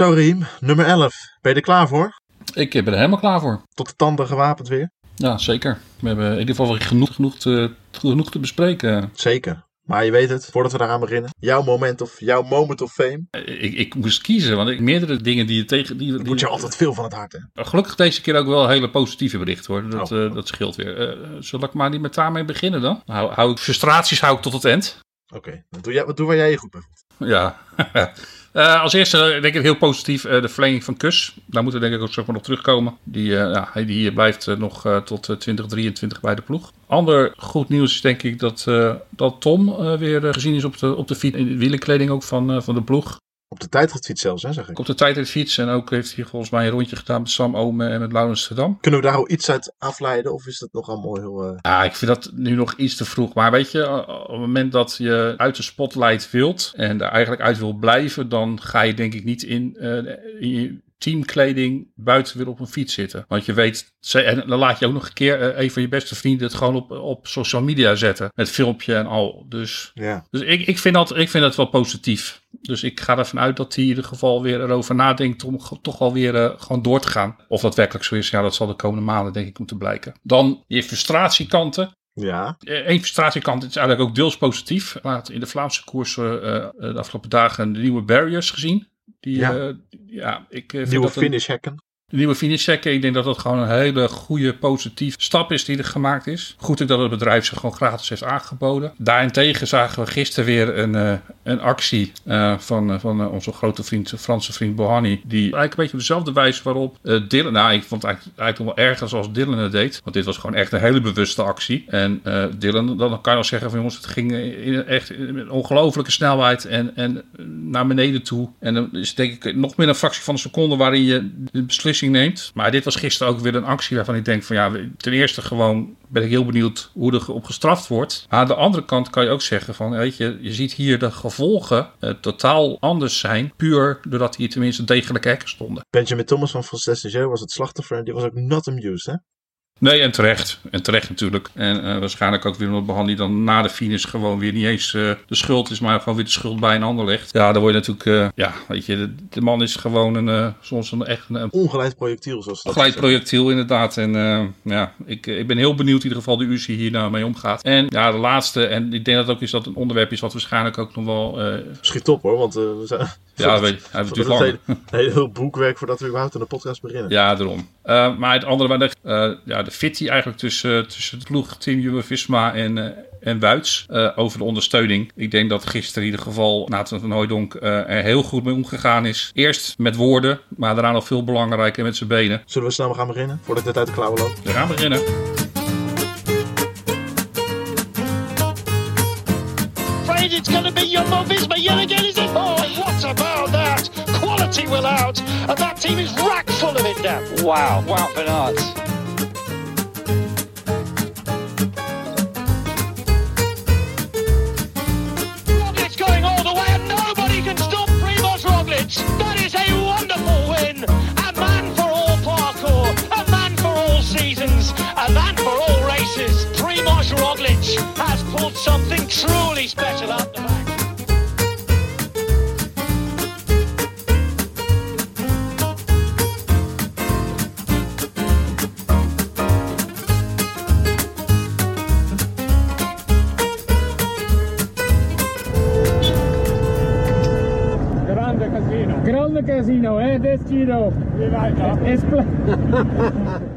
Zo Riem, nummer 11. Ben je er klaar voor? Ik ben er helemaal klaar voor. Tot de tanden gewapend weer? Ja, zeker. We hebben in ieder geval genoeg, genoeg, te, genoeg te bespreken. Zeker. Maar je weet het, voordat we daaraan beginnen. Jouw moment of jouw moment of fame. Ik, ik moest kiezen, want ik, meerdere dingen die je tegen... Die, die, moet je altijd veel van het hart, hè? Gelukkig deze keer ook wel hele positieve berichten, hoor. Dat, oh. uh, dat scheelt weer. Uh, zal ik maar niet met daarmee beginnen dan? Hou, hou frustraties hou ik tot het eind. Oké, okay. doe, jij, doe waar jij je goed bij voelt. Ja. Uh, als eerste denk ik heel positief uh, de verlenging van Kus. Daar moeten we denk ik ook zo nog terugkomen. Die, uh, ja, die blijft nog tot 2023 bij de ploeg. Ander goed nieuws is denk ik dat, dat Tom weer gezien is op de, op de fiets. In de wielenkleding ook van, van de ploeg. Op de tijdritfiets zelfs, hè, zeg ik. Op de tijdritfiets. En ook heeft hij volgens mij een rondje gedaan met Sam Ome en met Laurens Stedam. Kunnen we daar al iets uit afleiden? Of is dat nog allemaal heel... Uh... Ja, ik vind dat nu nog iets te vroeg. Maar weet je, op het moment dat je uit de spotlight wilt en daar eigenlijk uit wil blijven, dan ga je denk ik niet in, uh, in je teamkleding buiten weer op een fiets zitten. Want je weet, en dan laat je ook nog een keer uh, een van je beste vrienden het gewoon op, op social media zetten. Met filmpje en al. Dus, ja. dus ik, ik, vind dat, ik vind dat wel positief. Dus ik ga ervan uit dat hij in ieder geval weer erover nadenkt om toch wel weer uh, gewoon door te gaan. Of dat werkelijk zo is, ja, dat zal de komende maanden denk ik moeten blijken. Dan je frustratiekanten. Ja. Eén frustratiekant is eigenlijk ook deels positief. Laat in de Vlaamse koers uh, de afgelopen dagen de nieuwe barriers gezien. Die, Ja. uh, ja, ik vind Nieuwe dat een- finish hacken. De nieuwe finish checken. Ik denk dat dat gewoon een hele goede, positief stap is die er gemaakt is. Goed dat het bedrijf ze gewoon gratis heeft aangeboden. Daarentegen zagen we gisteren weer een, eh, een actie eh, van, eh, van onze grote vriend, Franse vriend Bohani. Die eigenlijk een beetje op dezelfde wijze waarop Dylan... Nou, ik vond het eigenlijk, eigenlijk wel erger zoals Dylan het deed. Want dit was gewoon echt een hele bewuste actie. En Dylan, dan kan je wel zeggen van jongens, het ging in echt een ongelofelijke snelheid en, en naar beneden toe. En dan is denk ik nog meer een fractie van een seconde waarin je de beslissing neemt. Maar dit was gisteren ook weer een actie waarvan ik denk van ja, ten eerste gewoon ben ik heel benieuwd hoe er op gestraft wordt. Aan de andere kant kan je ook zeggen van weet je, je ziet hier de gevolgen eh, totaal anders zijn. Puur doordat hier tenminste degelijke hekken stonden. Benjamin Thomas van Frances was het slachtoffer en die was ook not amused, hè? Nee, en terecht. En terecht natuurlijk. En eh, waarschijnlijk ook weer omdat Behandy dan na de finish gewoon weer niet eens eh, de schuld is, maar gewoon weer de schuld bij een ander legt. Ja, dan word je natuurlijk, eh, ja, weet je, de, de man is gewoon een, soms een echt een, Ongeleid projectiel, zoals dat glijdprojectiel inderdaad. En ja, ik, ik ben heel benieuwd in ieder geval de UCI hier nou mee omgaat. En ja, de laatste, en ik denk dat ook is dat een onderwerp is wat waarschijnlijk ook nog wel, Schiet op hoor, want we zijn... ja, weet, hij duurt is lang. een heel, boekwerk voordat we überhaupt aan de podcast beginnen. Ja, daarom. Maar het andere, waar de, ja, de fitty eigenlijk tussen, tussen de ploeg Team Jumbo-Visma en, eh en Wuits eh, over de ondersteuning. Ik denk dat gisteren in ieder geval Nathan van Hooijdonk eh, er heel goed mee omgegaan is. Eerst met woorden, maar daarna nog veel belangrijker met zijn benen. Zullen we snel maar gaan beginnen, voordat dit uit de klauwen loopt? We gaan beginnen. afraid it's going to be Jumbo Visma yet again, is it? Oh, what about that? Quality will out, and that team is rack full of it now. Wow, wow, Bernard. Truly special out the back. Grande casino. Grande casino, hè? Dit Giro.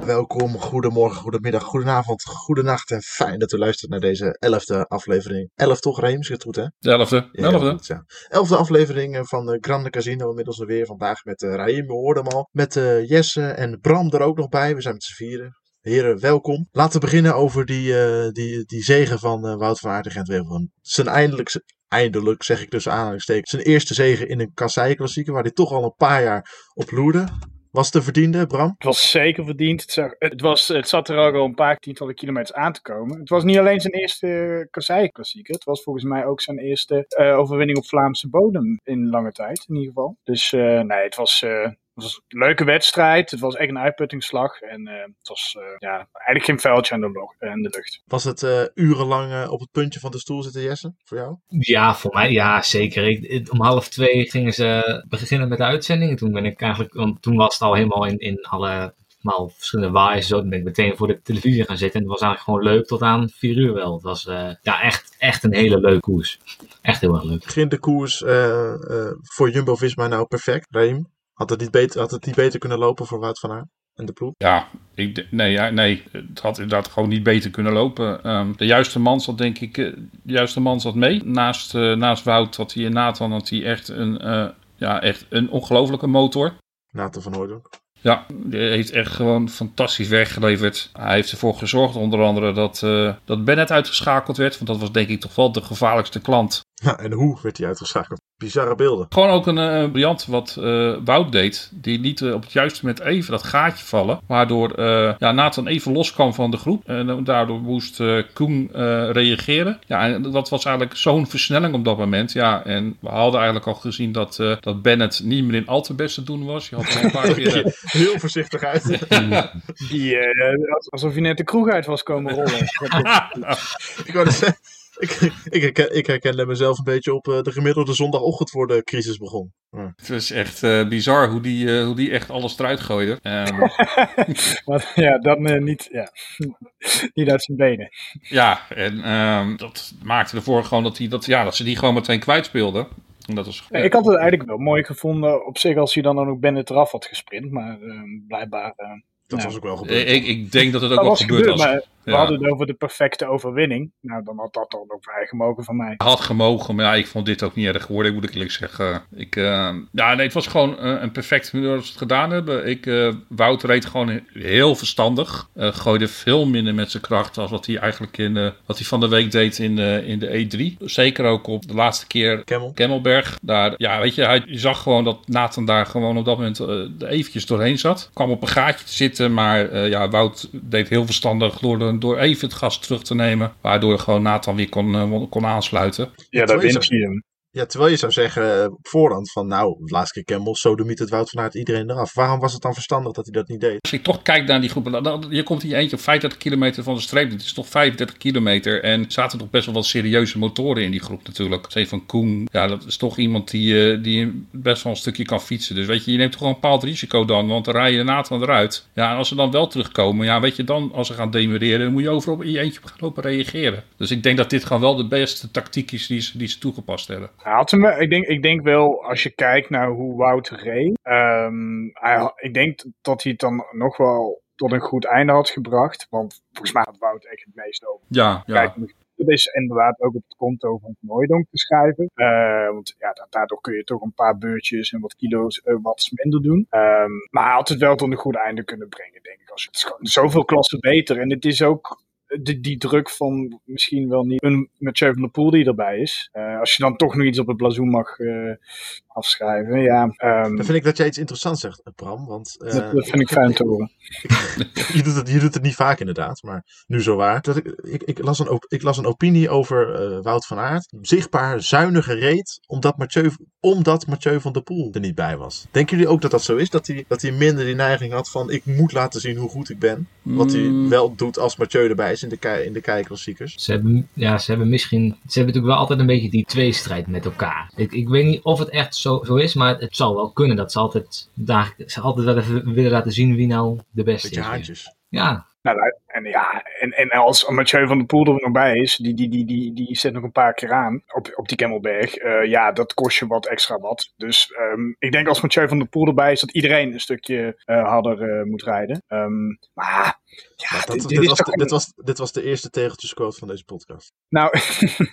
Welkom, goedemorgen, goedemiddag, goedenavond, goedenacht en fijn dat u luistert naar deze elfde aflevering. Elf toch, Reem? Is het goed, hè? De elfde. Ja, elfde. goed, ja. Elfde aflevering eh, van de Grande Casino. Inmiddels weer vandaag met uh, Raim, we hoorden hem al. Met eh, Jesse en Bram er ook nog bij. We zijn met z'n vieren. Heren, welkom. Laten we beginnen over die, die, die zegen van eh, Wout van Aert en Wevelgem. Zijn eindelijk, eindelijk zeg ik tussen aanhalingstekens, zijn eerste zegen in een kassei-klassieker, waar hij toch al een paar jaar op loerde. Was te verdiende, Bram? Het was zeker verdiend. Het, het, was, het zat er al een paar tientallen kilometers aan te komen. Het was niet alleen zijn eerste kassei-klassieker. Het was volgens mij ook zijn eerste eh, overwinning op Vlaamse bodem in lange tijd, in ieder geval. Dus eh, nee, het was, eh, Het was een leuke wedstrijd. Het was echt een uitputtingsslag. En eh, het was eh, ja, eigenlijk geen vuiltje aan de, aan de lucht. Was het eh, urenlang eh, op het puntje van de stoel zitten, Jesse? Voor jou? Ja, voor mij ja, zeker. Ik, om half twee gingen ze beginnen met de uitzending. En toen ben ik eigenlijk, want toen was het al helemaal in, in alle verschillende waaiers. Zo, toen ben ik meteen voor de televisie gaan zitten. En het was eigenlijk gewoon leuk tot aan vier uur wel. Het was eh, ja, echt, echt een hele leuke koers. Echt heel erg leuk. Begint de koers eh, eh, voor Jumbo-Visma nou perfect, Reem? Had het, niet beter, had het niet beter kunnen lopen voor Wout van Aert en de ploeg? Ja, ik, nee, ja, nee, het had inderdaad gewoon niet beter kunnen lopen. Ehm, de juiste man zat denk ik, eh, de juiste man zat mee. Naast, eh, naast Wout had hij en Nathan had hij echt een, eh, ja, echt een ongelofelijke motor. Nathan van Hooydonk. Ja, die heeft echt gewoon fantastisch weggeleverd. Hij heeft ervoor gezorgd onder andere dat, eh, dat Bennett uitgeschakeld werd. Want dat was denk ik toch wel de gevaarlijkste klant. Nou, en hoe werd hij uitgeschakeld? Bizarre beelden. Gewoon ook een eh, briljant wat eh, Wout deed. Die liet eh, op het juiste moment even dat gaatje vallen. Waardoor eh, ja, Nathan even loskwam van de groep. En daardoor moest eh, Koen eh, reageren. Ja, en dat was eigenlijk zo'n versnelling op dat moment. Ja, en we hadden eigenlijk al gezien dat, eh, dat Bennett niet meer in al te best te doen was. Je had al een paar keer... Heel voorzichtig uit. Die, eh, alsof je net de kroeg uit was komen rollen. ik wou zeggen, ik, ik, herken, ik herkende mezelf een beetje op eh, de gemiddelde zondagochtend voor de crisis begon. Ja. Het was echt eh, bizar hoe die, eh, hoe die echt alles eruit gooide. Ehm, maar ja, dat eh, niet, ja. niet uit zijn benen. ja, en ehm, dat maakte ervoor gewoon dat, hij dat, ja, dat ze die gewoon meteen kwijtspeelden. En dat was, Ja, ik had het eigenlijk wel mooi gevonden op zich als hij dan ook Bennett eraf had gesprint. Maar eh, blijkbaar... eh, Dat was ook wel gebeurd. ik, ik denk dat het ook dat wel was gebeurd gebeurd, was. maar we Ja. hadden het over de perfecte overwinning. Nou, dan had dat dan ook vrij gemogen van mij. Had gemogen, maar ja, ik vond dit ook niet erg geworden, moet ik eerlijk zeggen. Ik, eh, ja, nee, het was gewoon eh, een perfecte manier dat ze het gedaan hebben. Ik, eh Wout reed gewoon heel verstandig. Eh, gooide veel minder met zijn kracht als wat hij eigenlijk in, eh, wat hij van de week deed in, de in de E3. Zeker ook op de laatste keer Camel. Kemmelberg. Daar, ja, weet je, hij, je zag gewoon dat Nathan daar gewoon op dat moment eventjes doorheen zat. Kwam op een gaatje te zitten, maar eh, ja, Wout deed heel verstandig door, de- door even het gas terug te nemen. Waardoor gewoon Nathan weer kon, eh, kon aansluiten. Ja, dat wint hij hem. Ja, terwijl je zou zeggen eh, op voorhand van nou, laatste keer Campbell, sodemiet het Wout van Aert iedereen eraf. Waarom was het dan verstandig dat hij dat niet deed? Als je toch kijkt naar die dan- je komt hier eentje op 35 kilometer van de streep. Het is toch 35 kilometer. En zaten toch best wel wat serieuze motoren in die groep natuurlijk. Zee van Koen, ja, dat is toch iemand die, eh, die best wel een stukje kan fietsen. Dus weet je, je neemt toch gewoon een bepaald risico dan. Want dan rij je de Nathan eruit. Ja, en als ze dan wel terugkomen, ja, weet je, dan als ze gaan demereren, dan moet je overal in je eentje op gaan lopen reageren. Dus ik denk dat dit gewoon wel de beste tactiek is die ze, die ze toegepast hebben. Hij had hem, ik, denk, ik denk wel, als je kijkt naar hoe Wout reed. ehm, hij, ik denk dat hij het dan nog wel tot een goed einde had gebracht. Want volgens mij had Wout echt het meeste over. Ja, ja. Kijk, dat is inderdaad ook op het konto van Hooijdonk te schrijven. Eh, want ja, da- daardoor kun je toch een paar beurtjes en wat kilo's eh, wat minder doen. Ehm, maar hij had het wel tot een goed einde kunnen brengen, denk ik. Als het is zoveel klassen beter. En het is ook die, die druk van misschien wel niet een Mathieu van der Poel die erbij is. Eh, als je dan toch nog iets op het blazoen mag eh, afschrijven. Ja, ehm, Dan vind ik dat jij iets interessants zegt, eh, Bram. Want eh, dat, dat vind ik fijn te horen. je, doet het, je doet het niet vaak inderdaad, maar nu zo waar. Dat ik, ik, ik, las een, op- ik las een opinie over eh, Wout van Aert. Zichtbaar zuinige reed, omdat Mathieu, omdat Mathieu van der Poel er niet bij was. Denken jullie ook dat dat zo is? Dat hij, dat hij minder die neiging had van ik moet laten zien hoe goed ik ben. Wat hij Mm. wel doet als Mathieu erbij is in de, in de keiklassiekers. Ze hebben, ja, ze hebben misschien. Ze hebben natuurlijk wel altijd een beetje die tweestrijd met elkaar. Ik, ik weet niet of het echt zo, zo is, maar het zal wel kunnen dat ze altijd, daar, ze altijd wel even willen laten zien wie nou de beste Beetje is. haantjes. Ja, Nou, en ja, en, en als Mathieu van der Poel er nog bij is, die, die, die, die, die zet nog een paar keer aan op, op die Kemmelberg. Eh, ja, dat kost je wat extra wat. Dus ehm, ik denk als Mathieu van der Poel erbij is, dat iedereen een stukje eh, harder eh, moet rijden. Ehm, maar ja, dat, dit, dit, dit is was, toch dit, was, dit was de eerste tegeltjesquote van deze podcast. Nou,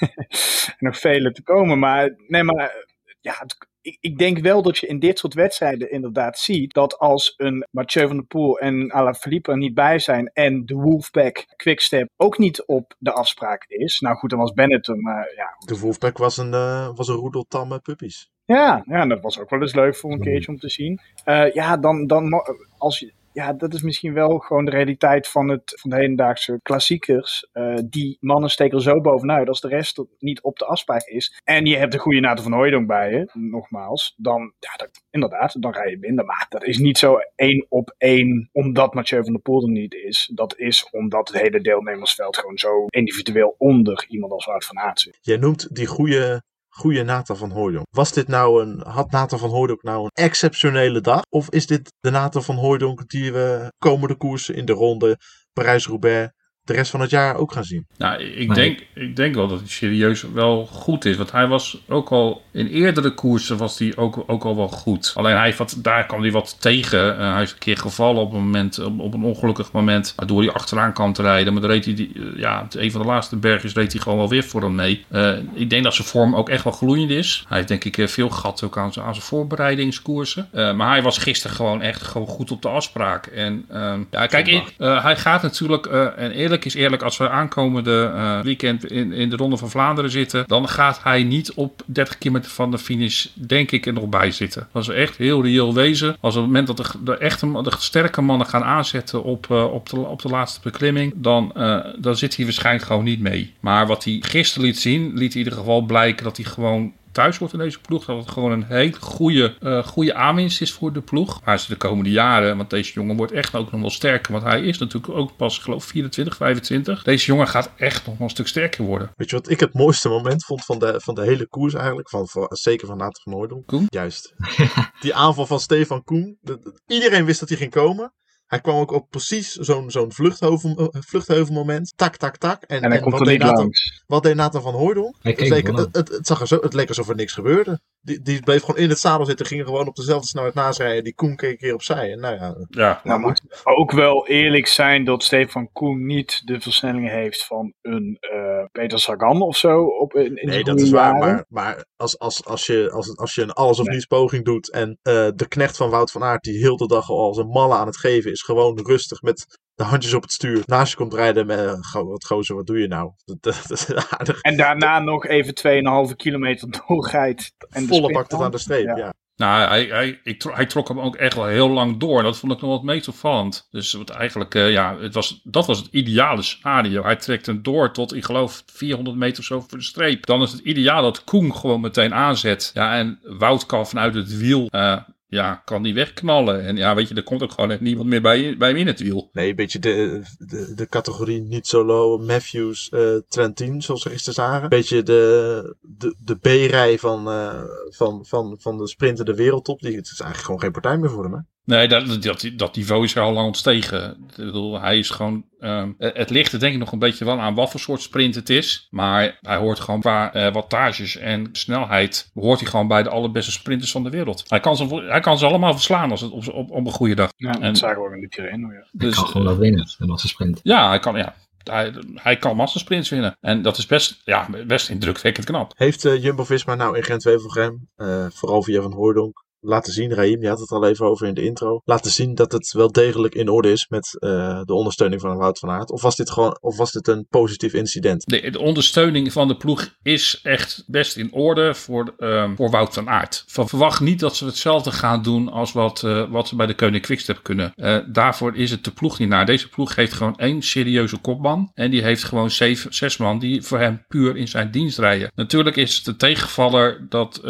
nog vele te komen. Maar nee, maar ja, het- ik, ik denk wel dat je in dit soort wedstrijden inderdaad ziet dat als een Mathieu van der Poel en Alaphilippe er niet bij zijn en de Wolfpack Quickstep ook niet op de afspraak is. Nou goed, dan was Bennett er, maar ja. De Wolfpack was een, eh, was een roedel tamme puppies. Ja, ja, dat was ook wel eens leuk voor een keertje om te zien. Eh, ja, dan, dan als je ja, dat is misschien wel gewoon de realiteit van, het, van de hedendaagse klassiekers. Uh, die mannen steken er zo bovenuit als de rest niet op de afspraak is. En je hebt de goede Nathan van Hooydonk bij je, nogmaals. Dan, ja, inderdaad, dan rij je minder. Maar dat is niet zo één op één omdat Mathieu van der Poel er niet is. Dat is omdat het hele deelnemersveld gewoon zo individueel onder iemand als Wout van Aert zit. Jij noemt die goede goede Nathan van Hooydonk. Was dit nou een, had Nathan van Hooydonk nou een exceptionele dag? Of is dit de Nathan van Hooydonk die we komende koersen in de ronde Parijs-Roubaix de rest van het jaar ook gaan zien. Nou, ik, denk, ik denk wel dat hij serieus wel goed is. Want hij was ook al in eerdere koersen was hij ook, ook al wel goed. Alleen hij wat, daar kwam hij wat tegen. Uh, hij is een keer gevallen op een moment, op, een ongelukkig moment. Waardoor hij achteraan kan te rijden. Maar dan reed hij, die, uh, ja, een van de laatste bergjes reed hij gewoon wel weer voor hem mee. Uh, ik denk dat zijn vorm ook echt wel gloeiend is. Hij heeft denk ik veel gehad ook aan, aan zijn voorbereidingskoersen. maar hij was gisteren gewoon echt gewoon goed op de afspraak. En ehm, ja, kijk, ik, hij gaat natuurlijk, en eerlijk is eerlijk, als we aankomende uh, weekend in, in de Ronde van Vlaanderen zitten, dan gaat hij niet op 30 kilometer van de finish, denk ik, er nog bij zitten. Als we echt heel reëel wezen, als op het moment dat de, de echte, de sterke mannen gaan aanzetten op, uh, op, de, op de laatste beklimming, dan, uh, dan zit hij waarschijnlijk gewoon niet mee. Maar wat hij gisteren liet zien, liet in ieder geval blijken dat hij gewoon thuis wordt in deze ploeg. Dat het gewoon een hele goede, uh, goede aanwinst is voor de ploeg. Maar ze de komende jaren, want deze jongen wordt echt ook nog wel sterker. Want hij is natuurlijk ook pas, geloof 24, 25. Deze jongen gaat echt nog wel een stuk sterker worden. Weet je wat ik het mooiste moment vond van de, van de hele koers eigenlijk? Van, van, zeker van Nathan van Hooydonk. Koen? Juist. Die aanval van Stefan Koen. iedereen wist dat hij ging komen. Hij kwam ook op precies zo'n zo'n vluchtheuvel, uh, vluchtheuvelmoment. Tak, tak, tak. En, en hij komt er niet Nathan, langs. Wat deed Nathan van Hooydonk? Het, leek, het, het, het, zag er zo, het leek alsof er niks gebeurde. Die, die bleef gewoon in het zadel zitten. Ging gewoon op dezelfde snelheid naast rijden. Die Koen keek een keer opzij. En nou ja. ja. Nou moet ook wel eerlijk zijn dat Stefan Koen niet de versnellingen heeft van een uh, Peter Sagan of zo. Op, in, in nee, dat is waar. Maar, maar als, als, als, je, als, als je een alles of nee. niets poging doet. En uh, de knecht van Wout van Aert, die heel de dag al als een malle aan het geven is. Gewoon rustig met de handjes op het stuur naast je komt rijden met wat gozer, wat doe je nou? Dat, dat, dat aardig. En daarna nog even 2,5 kilometer doorrijdt. En Volle bak tot aan de streep, ja. ja. Nou, hij, hij, ik trok, hij trok hem ook echt wel heel lang door. En dat vond ik nog wat meest opvallend. Dus wat eigenlijk, uh, ja, het was, dat was het ideale scenario. Hij trekt hem door tot, ik geloof, 400 meter of zo voor de streep. Dan is het ideaal dat Koen gewoon meteen aanzet. Ja, en Wout kan vanuit het wiel uh, ja, kan die wegknallen. En ja, weet je, er komt ook gewoon echt niemand meer bij, bij hem in het wiel. Nee, een beetje de, de, de categorie niet solo Matthews, uh, Trentin, zoals ze gisteren zagen. Een beetje de, de, de B-rij van, uh, van, van, van de sprinter de wereldtop. Die, het is eigenlijk gewoon geen partij meer voor hem? Nee, dat, dat, dat niveau is er al lang ontstegen. Ik bedoel, hij is gewoon. Um, het ligt er denk ik nog een beetje wel aan wat voor soort sprint het is. Maar hij hoort gewoon qua uh, wattages en snelheid. hoort hij gewoon bij de allerbeste sprinters van de wereld. Hij kan ze, hij kan ze allemaal verslaan als het op, op, op een goede dag. Ja, dat en, zagen we ook in de Tirreno. Ja. Dus, hij kan gewoon wel winnen, een massasprint. Ja, hij kan. Ja, hij, hij kan massasprints winnen. En dat is best, ja, best indrukwekkend knap. Heeft uh, Jumbo-Visma nou in Gent-Wevelgem, uh, vooral via Van Hooydonk, laten zien, Raim, je had het al even over in de intro, laten zien dat het wel degelijk in orde is met uh, de ondersteuning van Wout van Aert? Of was dit gewoon, of was dit een positief incident? De, de ondersteuning van de ploeg is echt best in orde voor, uh, voor Wout van Aert. Van, verwacht niet dat ze hetzelfde gaan doen als wat, uh, wat ze bij de Koning Quickstep kunnen. Uh, daarvoor is het de ploeg niet naar. Deze ploeg heeft gewoon één serieuze kopman en die heeft gewoon zeven, zes man die voor hem puur in zijn dienst rijden. Natuurlijk is het de tegenvaller dat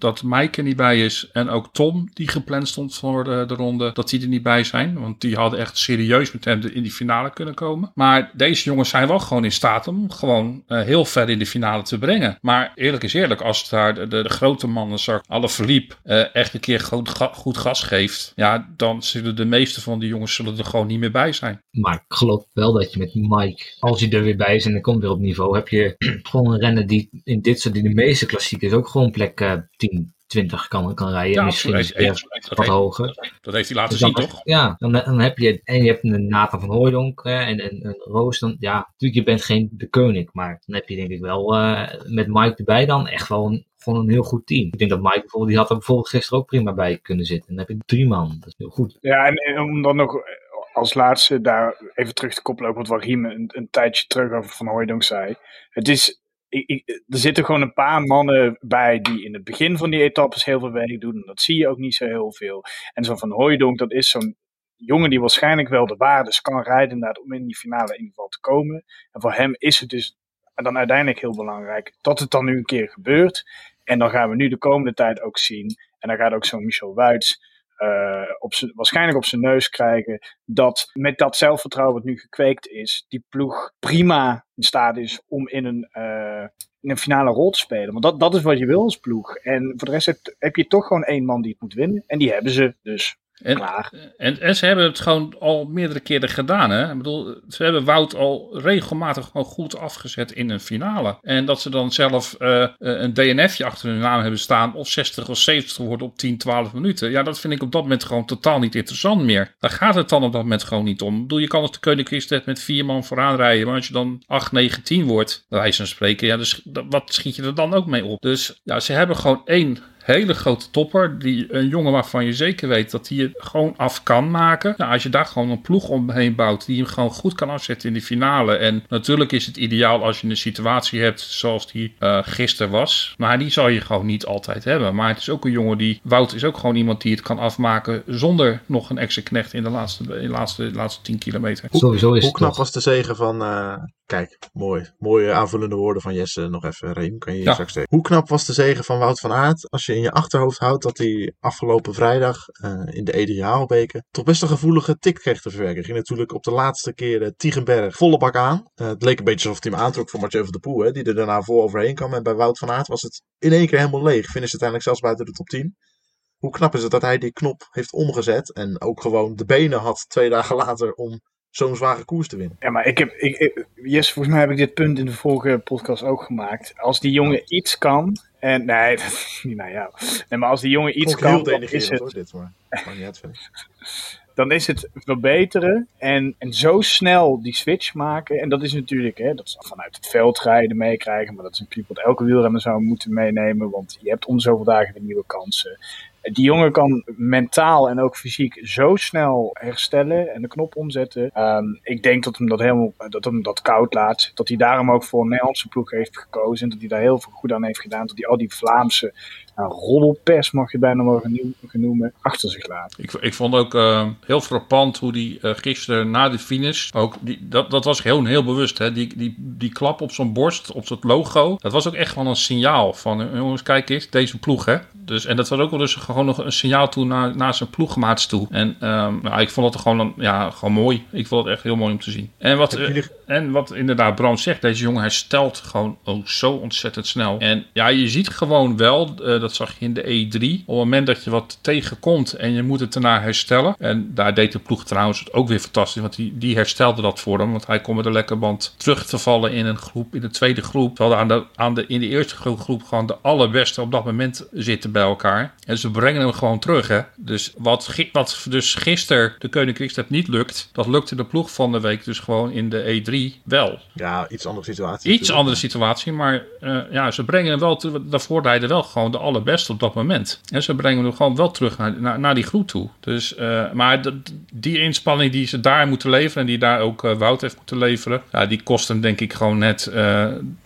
dat Mike er niet bij is. En ook Tom, die gepland stond voor de, de, ronde, dat die er niet bij zijn. Want die hadden echt serieus met hem in die finale kunnen komen. Maar deze jongens zijn wel gewoon in staat om gewoon uh, heel ver in de finale te brengen. Maar eerlijk is eerlijk, als daar de, de, grote mannen, alle verliep, uh, echt een keer goed, goed gas geeft. Ja, dan zullen de meeste van die jongens zullen er gewoon niet meer bij zijn. Maar ik geloof wel dat je met Mike, als hij er weer bij is en hij komt weer op niveau, heb je gewoon een renner die in dit soort, die de meeste klassiekers ook gewoon plek 10, 20 kan, kan rijden. Ja, misschien heeft, wat heeft, hoger. Dat heeft hij laten Dus zien, dan, toch? Ja, dan, dan heb je, en je hebt een Nathan van Hooydonk hè, en een, Roos. Dan, ja, natuurlijk, je bent geen de koning, maar dan heb je denk ik wel uh, met Mike erbij dan echt wel een, gewoon een heel goed team. Ik denk dat Mike bijvoorbeeld, die had er bijvoorbeeld gisteren ook prima bij kunnen zitten. En dan heb je drie man, dat is heel goed. Ja, en, en om dan nog als laatste daar even terug te koppelen op wat Wahim een, een tijdje terug over Van Hooydonk zei. Het is er zitten gewoon een paar mannen bij die in het begin van die etappes heel veel werk doen. En dat zie je ook niet zo heel veel. En zo van Hooijdonk, dat is zo'n jongen die waarschijnlijk wel de waardes kan rijden inderdaad, om in die finale in geval te komen. En voor hem is het dus dan uiteindelijk heel belangrijk dat het dan nu een keer gebeurt. En dan gaan we nu de komende tijd ook zien. En dan gaat ook zo'n Michel Wuits uh, op waarschijnlijk op zijn neus krijgen. Dat met dat zelfvertrouwen wat nu gekweekt is, die ploeg prima in staat is om in een, uh, in een finale rol te spelen. Want dat, dat is wat je wil als ploeg. En voor de rest heb, heb je toch gewoon één man die het moet winnen. En die hebben ze dus. En, Klaar. en, en ze hebben het gewoon al meerdere keren gedaan. Hè? Ik bedoel, ze hebben Wout al regelmatig gewoon goed afgezet in een finale. En dat ze dan zelf uh, een DNFje achter hun naam hebben staan. Of 60 of 70 worden op 10, 12 minuten. Ja, dat vind ik op dat moment gewoon totaal niet interessant meer. Daar gaat het dan op dat moment gewoon niet om. Ik bedoel, je kan als de Koning Christet met vier man vooraan rijden. Maar als je dan 8, 9, 10 wordt, bij wijze van spreken. Ja, dus wat schiet je er dan ook mee op? Dus ja, ze hebben gewoon één hele grote topper. Die, een jongen waarvan je zeker weet dat hij het gewoon af kan maken. Nou, als je daar gewoon een ploeg omheen bouwt die hem gewoon goed kan afzetten in de finale. En natuurlijk is het ideaal als je een situatie hebt zoals die uh, gisteren was. Maar die zal je gewoon niet altijd hebben. Maar het is ook een jongen die... Wout is ook gewoon iemand die het kan afmaken zonder nog een extra knecht in de laatste, in de laatste, de laatste 10 kilometer. Sowieso is Hoe knap was de zegen van... eh, kijk, mooi. Mooie aanvullende woorden van Jesse. Nog even, Reem, kan je hier Ja. straks zeggen. Hoe knap was de zegen van Wout van Aert... als je in je achterhoofd houdt dat hij afgelopen vrijdag... eh, in de EDH Haalbeke... toch best een gevoelige tik kreeg te verwerken. Ging natuurlijk op de laatste keer eh, Tiegenberg volle bak aan. Eh, het leek een beetje alsof hij hem aantrok voor Mathieu van der Poel... Hè, die er daarna vol overheen kwam. En bij Wout van Aert was het in één keer helemaal leeg. Finish uiteindelijk zelfs buiten de top 10. Hoe knap is het dat hij die knop heeft omgezet... en ook gewoon de benen had twee dagen later... om zo'n zware koers te winnen. Ja, maar ik heb, ik, ik, yes, volgens mij heb ik dit punt in de vorige podcast ook gemaakt. Als die jongen iets kan, en nee, niet naar jou. Nee, maar als die jongen iets kan, dan is, het, hoor, dit, maar maakt niet uit verder. dan is het verbeteren en, en zo snel die switch maken. En dat is natuurlijk, hè, dat is vanuit het veldrijden meekrijgen, maar dat is natuurlijk wat elke wielrenner zou moeten meenemen, want je hebt om zoveel dagen weer nieuwe kansen. Die jongen kan mentaal en ook fysiek zo snel herstellen en de knop omzetten. Um, ik denk dat hem dat helemaal dat hem dat koud laat. Dat hij daarom ook voor een Nederlandse ploeg heeft gekozen. En dat hij daar heel veel goed aan heeft gedaan. Dat hij al die Vlaamse nou, roddelpers, mag je bijna wel genoemen, achter zich laat. Ik, ik vond ook uh, heel frappant hoe die uh, gisteren na de finish. Ook die, dat, dat was heel, heel bewust. Hè? Die, die, die klap op zijn borst, op zijn logo. Dat was ook echt gewoon een signaal van jongens, kijk eens, deze ploeg hè. Dus, en dat was ook wel dus gewoon nog een signaal toe naar, naar zijn ploegmaats toe. En um, nou, ik vond het gewoon, ja, gewoon mooi. Ik vond het echt heel mooi om te zien. En wat, uh, en wat inderdaad Bram zegt, deze jongen herstelt gewoon oh, zo ontzettend snel. En ja, je ziet gewoon wel, uh, dat zag je in de E3, op het moment dat je wat tegenkomt en je moet het daarna herstellen. En daar deed de ploeg trouwens ook weer fantastisch, want die, die herstelde dat voor hem. Want hij kon met de lekke band terug te vallen in een groep, in de tweede groep. Terwijl aan de, aan de, in de eerste groep gewoon de allerbeste op dat moment zitten bij elkaar. En ze brengen hem gewoon terug. Hè? Dus wat, wat dus gisteren de Koning Quickstep niet lukt, dat lukte de ploeg van de week dus gewoon in de E3 wel. Ja, iets andere situatie. Iets natuurlijk. andere situatie, maar uh, ja, ze brengen hem wel, te, daarvoor rijden wel gewoon de allerbeste op dat moment. En ze brengen hem gewoon wel terug naar, naar, die groep toe. Dus, uh, maar die inspanning die ze daar moeten leveren en die daar ook uh, Wout heeft moeten leveren, ja, die kost hem denk ik gewoon net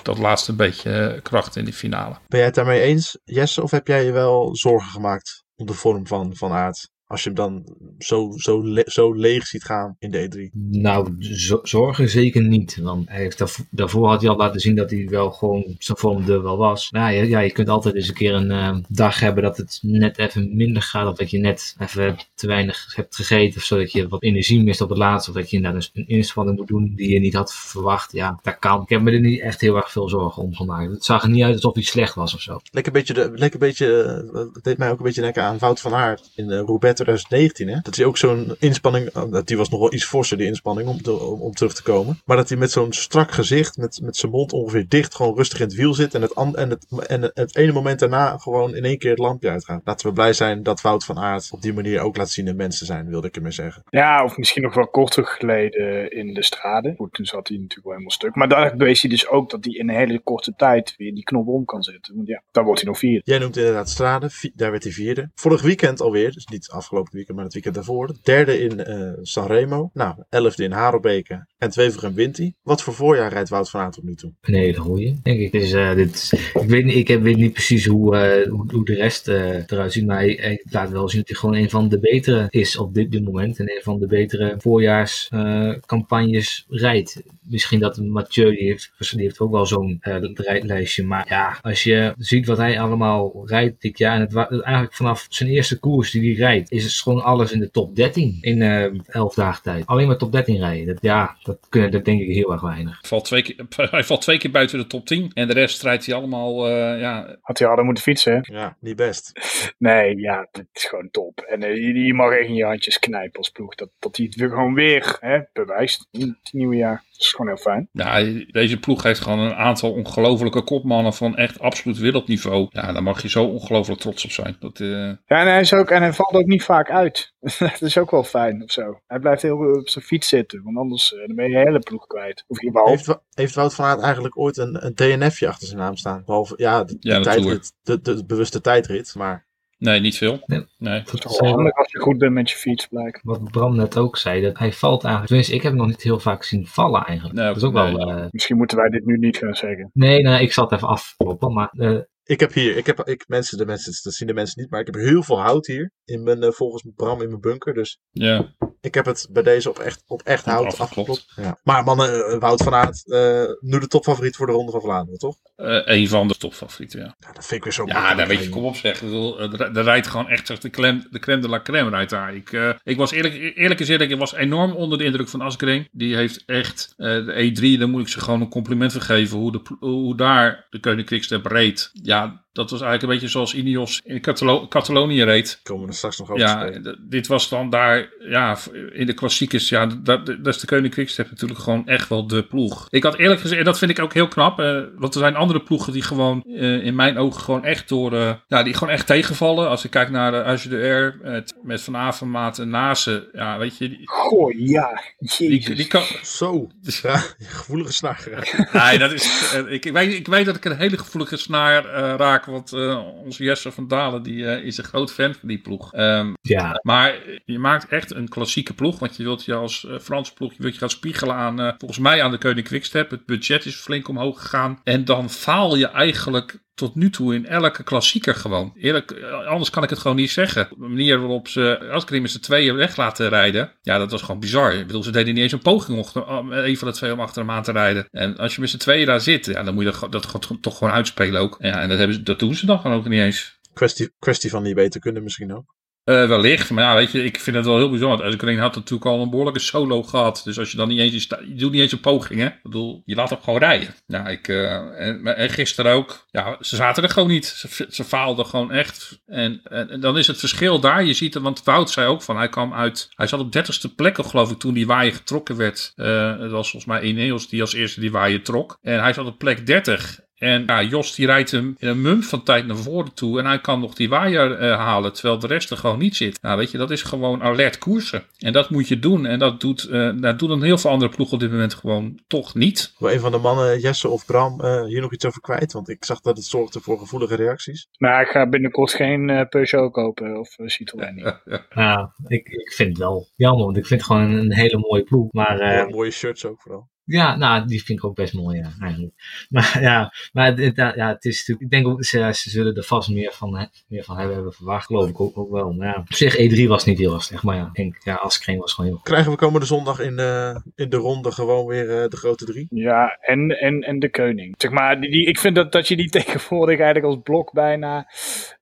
dat laatste beetje kracht in die finale. Ben jij het daarmee eens, Jesse, of heb jij je wel zorgen gemaakt om de vorm van Van? Als je hem dan zo, zo, le zo leeg ziet gaan in de E3. Nou, zorgen zeker niet. Want hij heeft daarvoor, daarvoor had hij al laten zien dat hij wel gewoon zijn vorm er wel was. Nou ja, ja je kunt altijd eens een keer een uh, dag hebben dat het net even minder gaat. Of dat je net even te weinig hebt gegeten. Of zodat je wat energie mist op het laatste. Of dat je inderdaad een inspanning moet doen die je niet had verwacht. Ja, dat kan. Ik heb me er niet echt heel erg veel zorgen om gemaakt. Het zag er niet uit alsof hij slecht was of zo. Lekker beetje, de, lekker beetje uh, het deed mij ook een beetje denken aan Wout van Aert in uh, Roubaix 2019. Hè? Dat hij ook zo'n inspanning, die was nog wel iets forser die inspanning om, om, terug te komen. Maar dat hij met zo'n strak gezicht, met, met zijn mond ongeveer dicht, gewoon rustig in het wiel zit. En het, en, het, en het ene moment daarna gewoon in één keer het lampje uitgaat. Laten we blij zijn dat Wout van Aert op die manier ook laat zien dat mensen zijn, wilde ik ermee zeggen. Ja, of misschien nog wel korter geleden in de straden. Toen zat hij natuurlijk wel helemaal stuk. Maar daar bewees hij dus ook dat hij in een hele korte tijd weer die knop om kan zetten. Want ja, daar wordt hij nog vierde. Jij noemt inderdaad straden, daar werd hij vierde. Vorig weekend alweer, dus niet afgelopen afgelopen weekend, maar het weekend daarvoor. Derde in eh Sanremo. Nou, elfde in Harelbeke. En tweede in Winti. Wat voor voorjaar rijdt Wout van Aert tot nu toe? Een hele goeie, denk ik. Dus, dit ik, weet, niet- ik heb- niet precies hoe, eh, hoe, hoe de rest eruit ziet, maar hij laat wel zien dat hij gewoon een van de betere is op dit, dit moment. En een van de betere voorjaarscampagnes rijdt. Misschien dat Mathieu, die heeft, die heeft ook wel zo'n eh, rijlijstje. Maar ja, als je ziet wat hij allemaal rijdt dit jaar. En het, eigenlijk vanaf zijn eerste koers die hij rijdt, is het gewoon alles in de top 13 in eh 11 dagen tijd. Alleen maar top 13 rijden. Dat, ja, dat kunnen dat denk ik heel erg weinig. Valt twee keer, hij valt twee keer buiten de top 10. En de rest strijdt hij allemaal, eh, ja, Had hij harder moeten fietsen, hè? Ja, niet best. Nee, ja, het is gewoon top. En eh, je, mag echt in je handjes knijpen als ploeg. Dat, dat hij het weer gewoon weer hè, bewijst in het nieuwe jaar. Dat is gewoon heel fijn. Ja, deze ploeg heeft gewoon een aantal ongelofelijke kopmannen van echt absoluut wereldniveau. Ja, daar mag je zo ongelooflijk trots op zijn. Dat, eh, Ja, en hij, is ook, en hij valt ook niet vaak uit. dat is ook wel fijn of zo. Hij blijft heel goed op zijn fiets zitten. Want anders eh, dan ben je je hele ploeg kwijt. Of überhaupt. Heeft, heeft Wout van Aert eigenlijk ooit een, een DNFje achter zijn naam staan? Behalve, ja, de, de Ja, de tijdrit, de, de, de bewuste tijdrit. Maar nee, niet veel. Nee. Nee. Het is toch wel handig als je goed bent met je fiets, blijkt. Wat Bram net ook zei, dat hij valt eigenlijk. Tenminste, ik heb hem nog niet heel vaak zien vallen eigenlijk. Nee, dat is ook wel. eh, Misschien moeten wij dit nu niet gaan zeggen. nee, nee, ik zal het even afkloppen. Maar eh, ik heb hier, ik heb, ik, mensen, de mensen, dat zien de mensen niet, maar ik heb heel veel hout hier. In mijn, eh, volgens Bram in mijn bunker. Dus Ja, ik heb het bij deze op echt, op echt hout Afgeklopt. afgeklopt. Ja. Maar mannen, eh, Wout van Aert, eh, nu de topfavoriet voor de Ronde van Vlaanderen, toch? eh, een van de topfavorieten, ja. Ja, dat vind ik weer zo Ja, daar weet je, kom op zeg. Er rijdt gewoon echt zeg, de crème, de crème de la crème rijdt daar. Ik, ik was eerlijk, eerlijk gezegd, ik was enorm onder de indruk van Asgreen. Die heeft echt de E3, daar moet ik ze gewoon een compliment geven. Hoe, de, hoe daar de Koning Quickstep reed. Ja, dat was eigenlijk een beetje zoals Ineos in Catalo- Catalonië reed. Komen we er straks nog over te Ja, dit was dan daar, ja, in de klassiekers, ja, dat, dat is de Koning Quickstep natuurlijk gewoon echt wel de ploeg. Ik had eerlijk gezegd, en dat vind ik ook heel knap, eh, want er zijn andere ploegen die gewoon, eh, in mijn ogen, gewoon echt door, eh, ja, die gewoon echt tegenvallen. Als ik kijk naar de Age de Air, met, met Van Avermaat en Nase, ja, weet je, die, Goh, ja. die, Jezus. die kan, Zo, ja, gevoelige snaar geraakt. Nee, dat is, eh, ik, ik, weet, ik weet dat ik een hele gevoelige snaar eh, raak. Want eh, onze Jesse van Dalen die, eh, is een groot fan van die ploeg. Ehm, ja, maar je maakt echt een klassieke ploeg. Want je wilt je als eh, Franse ploeg je wilt je gaan spiegelen aan, volgens mij aan de Koning Quickstep. Het budget is flink omhoog gegaan. En dan faal je eigenlijk tot nu toe in elke klassieker gewoon. Eerlijk, eh, anders kan ik het gewoon niet zeggen. De manier waarop ze met z'n tweeën weg laten rijden. Ja, dat was gewoon bizar. Ik bedoel, ze deden niet eens een poging om een van de twee om achter hem aan te rijden. En als je met z'n tweeën daar zit, ja, dan moet je dat, dat, toch gewoon uitspelen ook. Ja, en dat, hebben ze, dat doen ze dan gewoon ook niet eens. Kwestie, kwestie van niet beter kunnen misschien ook. Eh, wellicht, maar ja, weet je, ik vind het wel heel bijzonder. Asgreen had natuurlijk al een behoorlijke solo gehad. Dus als je dan niet eens, je doet niet eens een poging, hè. Ik bedoel, je laat hem gewoon rijden. Nou, ik, eh, en, gisteren ook, ja, ze zaten er gewoon niet. Ze, faalden gewoon echt. En, en, dan is het verschil daar, je ziet het, want Wout zei ook van, hij kwam uit, hij zat op dertigste plek, geloof ik, toen die waaier getrokken werd. Eh, het was volgens mij Ineos die als eerste die waaier trok. En hij zat op plek 30. En ja, Jos die rijdt hem in een mum van tijd naar voren toe. En hij kan nog die waaier eh, halen. Terwijl de rest er gewoon niet zit. Nou, weet je, dat is gewoon alert koersen. En dat moet je doen. En dat doet, eh dat doen een heel veel andere ploegen op dit moment gewoon toch niet. Wil een van de mannen, Jesse of Bram, eh, hier nog iets over kwijt? Want ik zag dat het zorgde voor gevoelige reacties. Maar ik ga binnenkort geen eh, Peugeot kopen of uh, Citroën niet. nou, ik, ik vind het wel jammer, want ik vind het gewoon een, hele mooie ploeg. Maar eh, Ja, mooie shirts ook vooral. Ja, nou, die vind ik ook best mooi, ja, eigenlijk. Maar ja, maar het, ja, het is natuurlijk, ik denk ook, ze, ze zullen er vast meer van, meer van hebben, hebben verwacht, geloof ik ook, ook wel. Maar ja, op zich, E3 was niet heel slecht, maar ja, ik denk, ja, Askreen was gewoon heel goed. Krijgen we komende zondag in, eh, in de ronde gewoon weer eh, de grote drie? Ja, en, en, en de koning. Zeg maar, die, die- ik vind dat, dat je die tegenwoordig eigenlijk als blok bijna.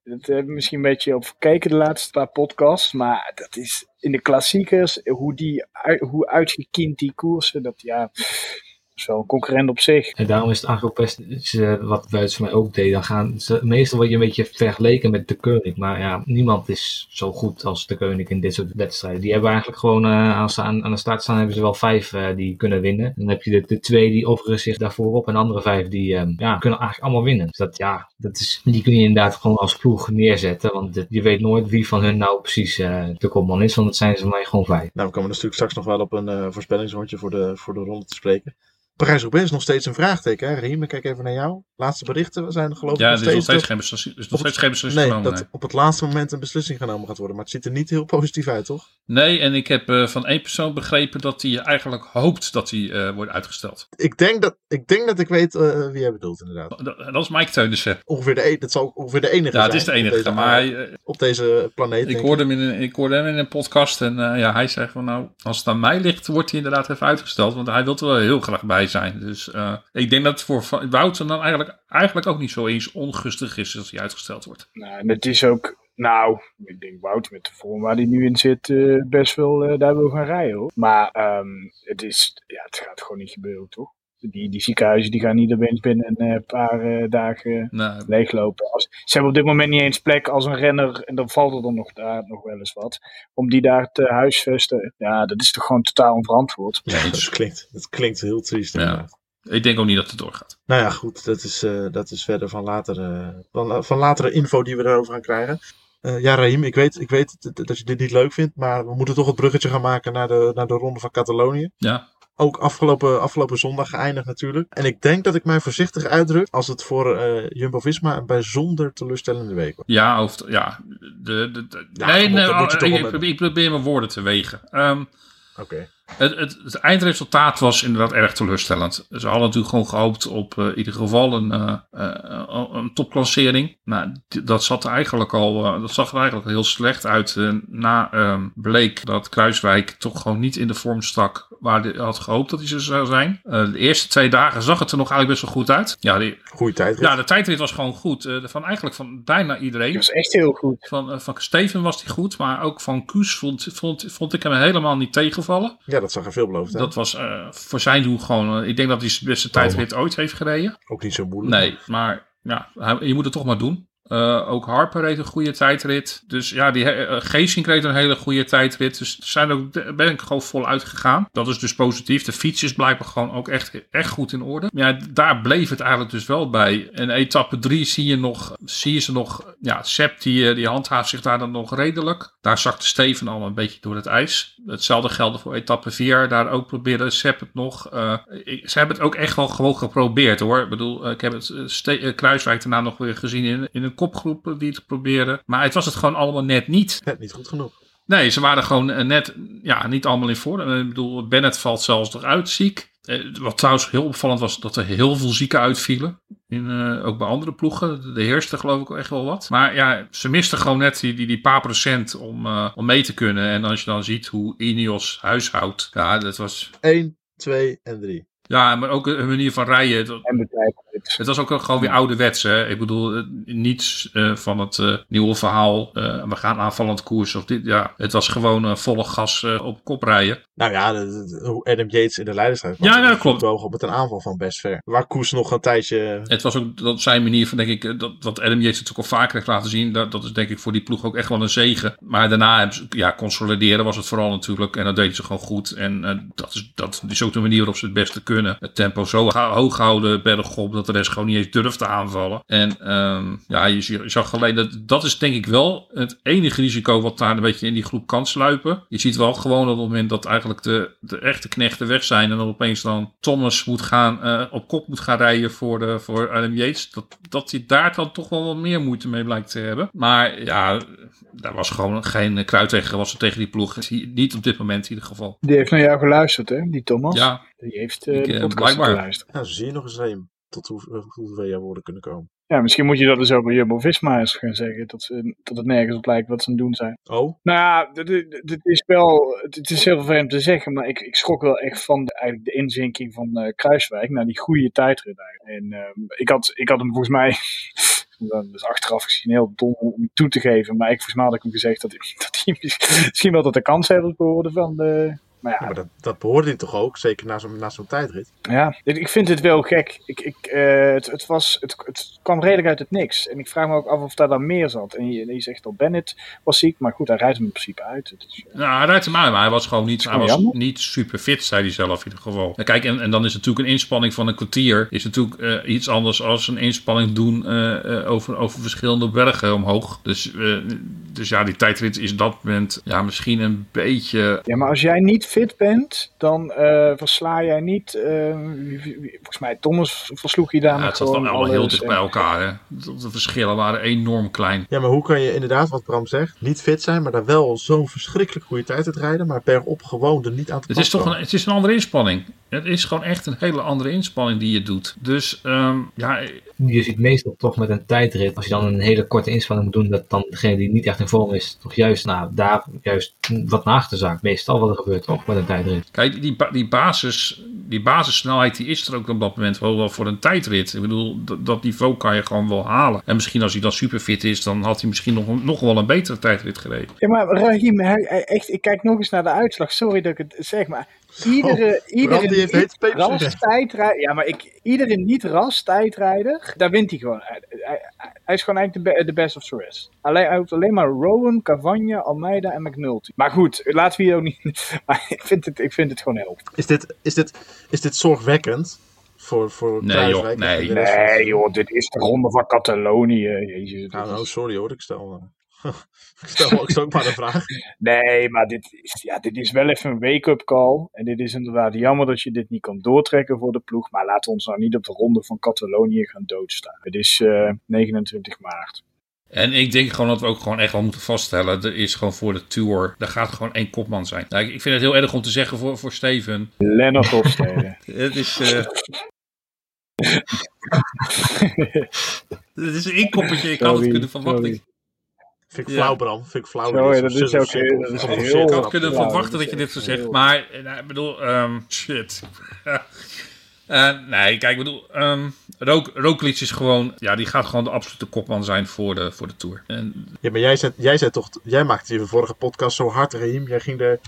Dat hebben we misschien een beetje op gekeken de laatste paar podcasts. Maar dat is in de klassiekers, hoe, die, hoe uitgekiend die koersen. Dat ja, is wel een concurrent op zich. En daarom is het eigenlijk ook best, ze, wat voor mij ook deed, dan gaan ze, meestal word je een beetje vergeleken met de koning. Maar ja, niemand is zo goed als de koning in dit soort wedstrijden. Die hebben eigenlijk gewoon, eh, als ze aan, aan de start staan, hebben ze wel vijf eh, die kunnen winnen. Dan heb je de, de twee die offeren zich daarvoor op en de andere vijf die eh, ja, kunnen eigenlijk allemaal winnen. Dus dat, ja, dat is, die kun je inderdaad gewoon als ploeg neerzetten. Want je weet nooit wie van hun nou precies eh, de kopman is, want dat zijn ze voor mij gewoon vijf. Nou, we komen natuurlijk straks nog wel op een eh voorspellingsrondje voor de, voor de ronde te spreken. Parijs-Roubaix is nog steeds een vraagteken, hè? Riem, ik kijk even naar jou. Laatste berichten zijn geloof ik Ja, nog er is nog steeds... er is nog Op steeds geen beslissing Nee, genomen. dat nee. op het laatste moment een beslissing genomen gaat worden. Maar het ziet er niet heel positief uit, toch? Nee, en ik heb eh, van één persoon begrepen dat hij eigenlijk hoopt dat hij eh, wordt uitgesteld. Ik denk dat ik, denk dat ik weet eh, wie jij bedoelt, inderdaad. Dat, dat is Mike Teunissen. Ongeveer de, e- dat zal ongeveer de enige Ja, het zijn is de op enige. deze Maar hij, op deze planeet. ik, hoorde hem in een, ik hoorde hem in een podcast en ja, hij zegt van nou, als het aan mij ligt, wordt hij inderdaad even uitgesteld. Want hij wil er wel heel graag bij zijn. Dus eh, ik denk dat het voor Wouter dan eigenlijk, eigenlijk ook niet zo eens ongunstig is als hij uitgesteld wordt. Nou, en het is ook, nou, ik denk Wout met de vorm waar hij nu in zit, eh, best wel eh, daar wil gaan rijden hoor. Maar ehm, het is, ja, het gaat gewoon niet gebeuren toch? Die, die ziekenhuizen die gaan niet opeens binnen een eh, paar eh, dagen Nou, leeglopen. Als, ze hebben op dit moment niet eens plek als een renner, en dan valt er dan nog, daar nog wel eens wat, om die daar te huisvesten. Ja, dat is toch gewoon totaal onverantwoord. Ja, dat klinkt, dat klinkt heel triest. Ja. ik denk ook niet dat het doorgaat. Nou ja, goed, dat is, eh, dat is verder van latere, van, van latere info die we daarover gaan krijgen. Eh, ja, Raim, ik weet, ik weet dat- dat je dit niet leuk vindt, maar we moeten toch het bruggetje gaan maken naar de, naar de ronde van Catalonië. Ja, Ook afgelopen, afgelopen zondag geëindigd natuurlijk. En ik denk dat ik mij voorzichtig uitdruk als het voor eh, Jumbo-Visma een bijzonder teleurstellende week was. ja, of, ja, de, de, de- Ja, nee, nee, oh, ik, probeer, ik probeer mijn woorden te wegen. Ehm, Oké. Het, het, het eindresultaat was inderdaad erg teleurstellend. Ze hadden natuurlijk gewoon gehoopt op eh, in ieder geval een, eh, een topklassering. Nou, dat, zat eigenlijk al, dat zag er eigenlijk heel slecht uit. Na ehm, bleek dat Kruiswijk toch gewoon niet in de vorm stak waar hij had gehoopt dat hij ze zou zijn. De eerste twee dagen zag het er nog eigenlijk best wel goed uit. Ja, die, Goeie tijd. ja de tijdrit was gewoon goed. Van eigenlijk van bijna Dat iedereen. was echt heel goed. Van, van Steven was hij goed, maar ook van Koes vond, vond, vond ik hem helemaal niet tegenvallen. Ja, dat zag er veelbelovend uit. Dat was eh, voor zijn doen gewoon. eh, ik denk dat hij zijn beste tijdrit ooit heeft gereden. Ook niet zo moeilijk. Nee, maar ja, hij- je moet het toch maar doen. Eh, ook Harper reed een goede tijdrit. Dus ja, die uh, Geesink reed een hele goede tijdrit. Dus zijn ook, daar ben ik gewoon voluit gegaan. Dat is dus positief. De fiets is blijkbaar gewoon ook echt, echt goed in orde. Maar ja, daar bleef het eigenlijk dus wel bij. En etappe 3 zie je nog, zie je ze nog. Ja, Sepp die, die handhaaft zich daar dan nog redelijk. Daar zakte Steven al een beetje door het ijs. Hetzelfde geldt voor etappe 4. Daar ook probeerde Sepp het nog. eh, ik- ze hebben het ook echt wel gewoon geprobeerd hoor. Ik bedoel, eh, ik heb het eh, Kruiswijk daarna nog weer gezien in, in een kopgroep die het probeerde. Maar het was het gewoon allemaal net niet. Net niet goed genoeg. Nee, ze waren gewoon net ja, niet allemaal in vorm. Ik bedoel, Bennett valt zelfs nog uit ziek. Wat trouwens heel opvallend was, dat er heel veel zieken uitvielen. In, eh, ook bij andere ploegen. De heerste geloof ik echt wel wat. Maar ja, ze misten gewoon net die, die, die paar procent om, eh, om mee te kunnen. En als je dan ziet hoe Ineos huishoudt. Ja, dat was... 1, 2 en 3. Ja, maar ook hun manier van rijden. dat- En tijdrit. Het was ook gewoon weer ouderwets. Hè? Ik bedoel, eh, niets eh, van het eh, nieuwe verhaal. we gaan aanvallend koers of dit. Ja, het was gewoon volle gas op kop rijden. Nou ja, hoe Adam Yates in de leiderstrijd was. Ja, ja, die klopt. op met een aanval van best ver. Waar Koes nog een tijdje... Het was ook dat zijn manier van, denk ik, dat, wat Adam Yates natuurlijk al vaker heeft laten zien. Dat, dat is denk ik voor die ploeg ook echt wel een zegen. Maar daarna ja, consolideren was het vooral natuurlijk. En dat deden ze gewoon goed. En dat, is, dat is ook de manier waarop ze het beste kunnen. Het tempo zo hoog houden, bergop, dat de rest gewoon niet eens durft te aanvallen. En ehm, ja, je, zag alleen dat, dat is denk ik wel het enige risico wat daar een beetje in die groep kan sluipen. Je ziet wel gewoon op het moment dat eigenlijk de, de echte knechten weg zijn. En dan opeens dan Thomas moet gaan, eh, op kop moet gaan rijden voor, de, voor Adam Yates. Dat, dat hij daar dan toch wel wat meer moeite mee blijkt te hebben. Maar ja, daar was gewoon geen kruid tegen, was er tegen die ploeg. Niet op dit moment in ieder geval. Die heeft naar jou geluisterd, hè? Die Thomas. Ja, Die heeft eh, Ik, de eh, podcast blijkbaar. geluisterd. Nou, zo zie je nog eens een tot hoe, eh, hoeveel jouw woorden kunnen komen. Ja, misschien moet je dat dus over Jumbo-Visma eens gaan zeggen. Dat, ze, dat het nergens op lijkt wat ze aan het doen zijn. Oh, Nou ja, dit is wel... Het, het is heel vervelend te zeggen, maar ik, ik schrok wel echt van de, eigenlijk de inzinking van eh, Kruiswijk naar die goede tijdrit. En ehm, ik, had, ik had hem volgens mij... Dat is achteraf gezien heel dom om toe te geven. Maar ik, volgens mij had ik hem gezegd dat, hij- dat hij misschien wel tot de kans heeft geworden van de... Maar ja, ja, maar dat, dat behoorde hij toch ook? Zeker na zo'n na zo'n tijdrit. Ja, ik vind het wel gek. Ik, ik, eh, het, het, was, het, het kwam redelijk uit het niks. En ik vraag me ook af of daar dan meer zat. En je, je zegt al, Bennett was ziek, maar goed, hij rijdt hem in principe uit. Eh, Nou, hij rijdt hem aan, maar hij was gewoon niet, hij gewoon was jammer. niet super fit, zei hij zelf in ieder geval. Ja, kijk, en, en dan is natuurlijk een inspanning van een kwartier is natuurlijk eh, iets anders als een inspanning doen eh, eh, over, over verschillende bergen omhoog. Dus eh, dus ja, die tijdrit is op dat moment ja, misschien een beetje... Ja, maar als jij niet fit bent, dan eh, versla jij niet. eh, wie- wie- wie- volgens mij, Thomas versloeg je daar Ja, nog het zat wel gewoon allemaal heel dicht bij elkaar. Hè. De, de verschillen waren enorm klein. Ja, maar hoe kan je inderdaad, wat Bram zegt, niet fit zijn, maar daar wel zo'n verschrikkelijk goede tijd uit rijden, maar bergop gewoon er niet aan te Het is toch een, het is een andere inspanning. Het is gewoon echt een hele andere inspanning die je doet. Dus ehm, ja, Je ziet meestal toch met een tijdrit, als je dan een hele korte inspanning moet doen, dat dan degene die niet echt in vorm is, toch juist nou, daar juist wat naar achter zakt. Meestal wat er gebeurt toch met een tijdrit. Kijk, die, ba- die, basis, die basissnelheid die is er ook op dat moment wel, wel voor een tijdrit. Ik bedoel, dat, dat niveau kan je gewoon wel halen. En misschien als hij dan superfit is, dan had hij misschien nog, nog wel een betere tijdrit gereden. Ja, maar Rahim, hij, hij- echt, ik kijk nog eens naar de uitslag. Sorry dat ik het zeg, maar iedere, Oh, iedere Bram, die heeft niet ras tijdrijder, ja, maar ik, iedere niet ras tijdrijder, daar wint hij gewoon. Hij, hij- is gewoon eigenlijk de, be- de best of the rest. Alleen, hij hoeft alleen maar Rowan, Cavagna, Almeida en McNulty. Maar goed, laten we hier ook niet... Maar ik vind het, ik vind het gewoon heel... Is dit, is dit, is dit zorgwekkend voor, voor Nee, joh, nee. Nee joh, dit is de ronde van Catalonië. Jezus. Nou, nou, sorry hoor, ik stel, ik stel, ik stel ook maar een vraag. Nee, maar dit is, ja, dit is wel even een wake-up call. En dit is inderdaad jammer dat je dit niet kan doortrekken voor de ploeg. Maar laten we ons nou niet op de ronde van Catalonië gaan doodstaan. Het is eh, 29 maart. En ik denk gewoon dat we ook gewoon echt wel moeten vaststellen. Er is gewoon voor de Tour, er gaat gewoon één kopman zijn. Nou, ik ik vind het heel erg om te zeggen voor, voor Steven. Lennart Hofstede. Het is... eh, Het is een inkoppertje, ik had het kunnen verwachten. Vind ik Ja. flauw, Bram. Vind ik flauw. Sorry, dat is ook heel- dat is Van heel- bullshit Ik had kunnen verwachten dat je dit zo zegt. heel- Maar, eh, nou, ik bedoel, ehm, shit. Eh, nee, kijk, ik bedoel, ehm Rook, Roglic is gewoon, ja, die gaat gewoon de absolute kopman zijn voor de, voor de Tour. En Ja, maar jij zei, jij zei toch, jij maakte je vorige podcast zo hard, Raheem. Jij ging er,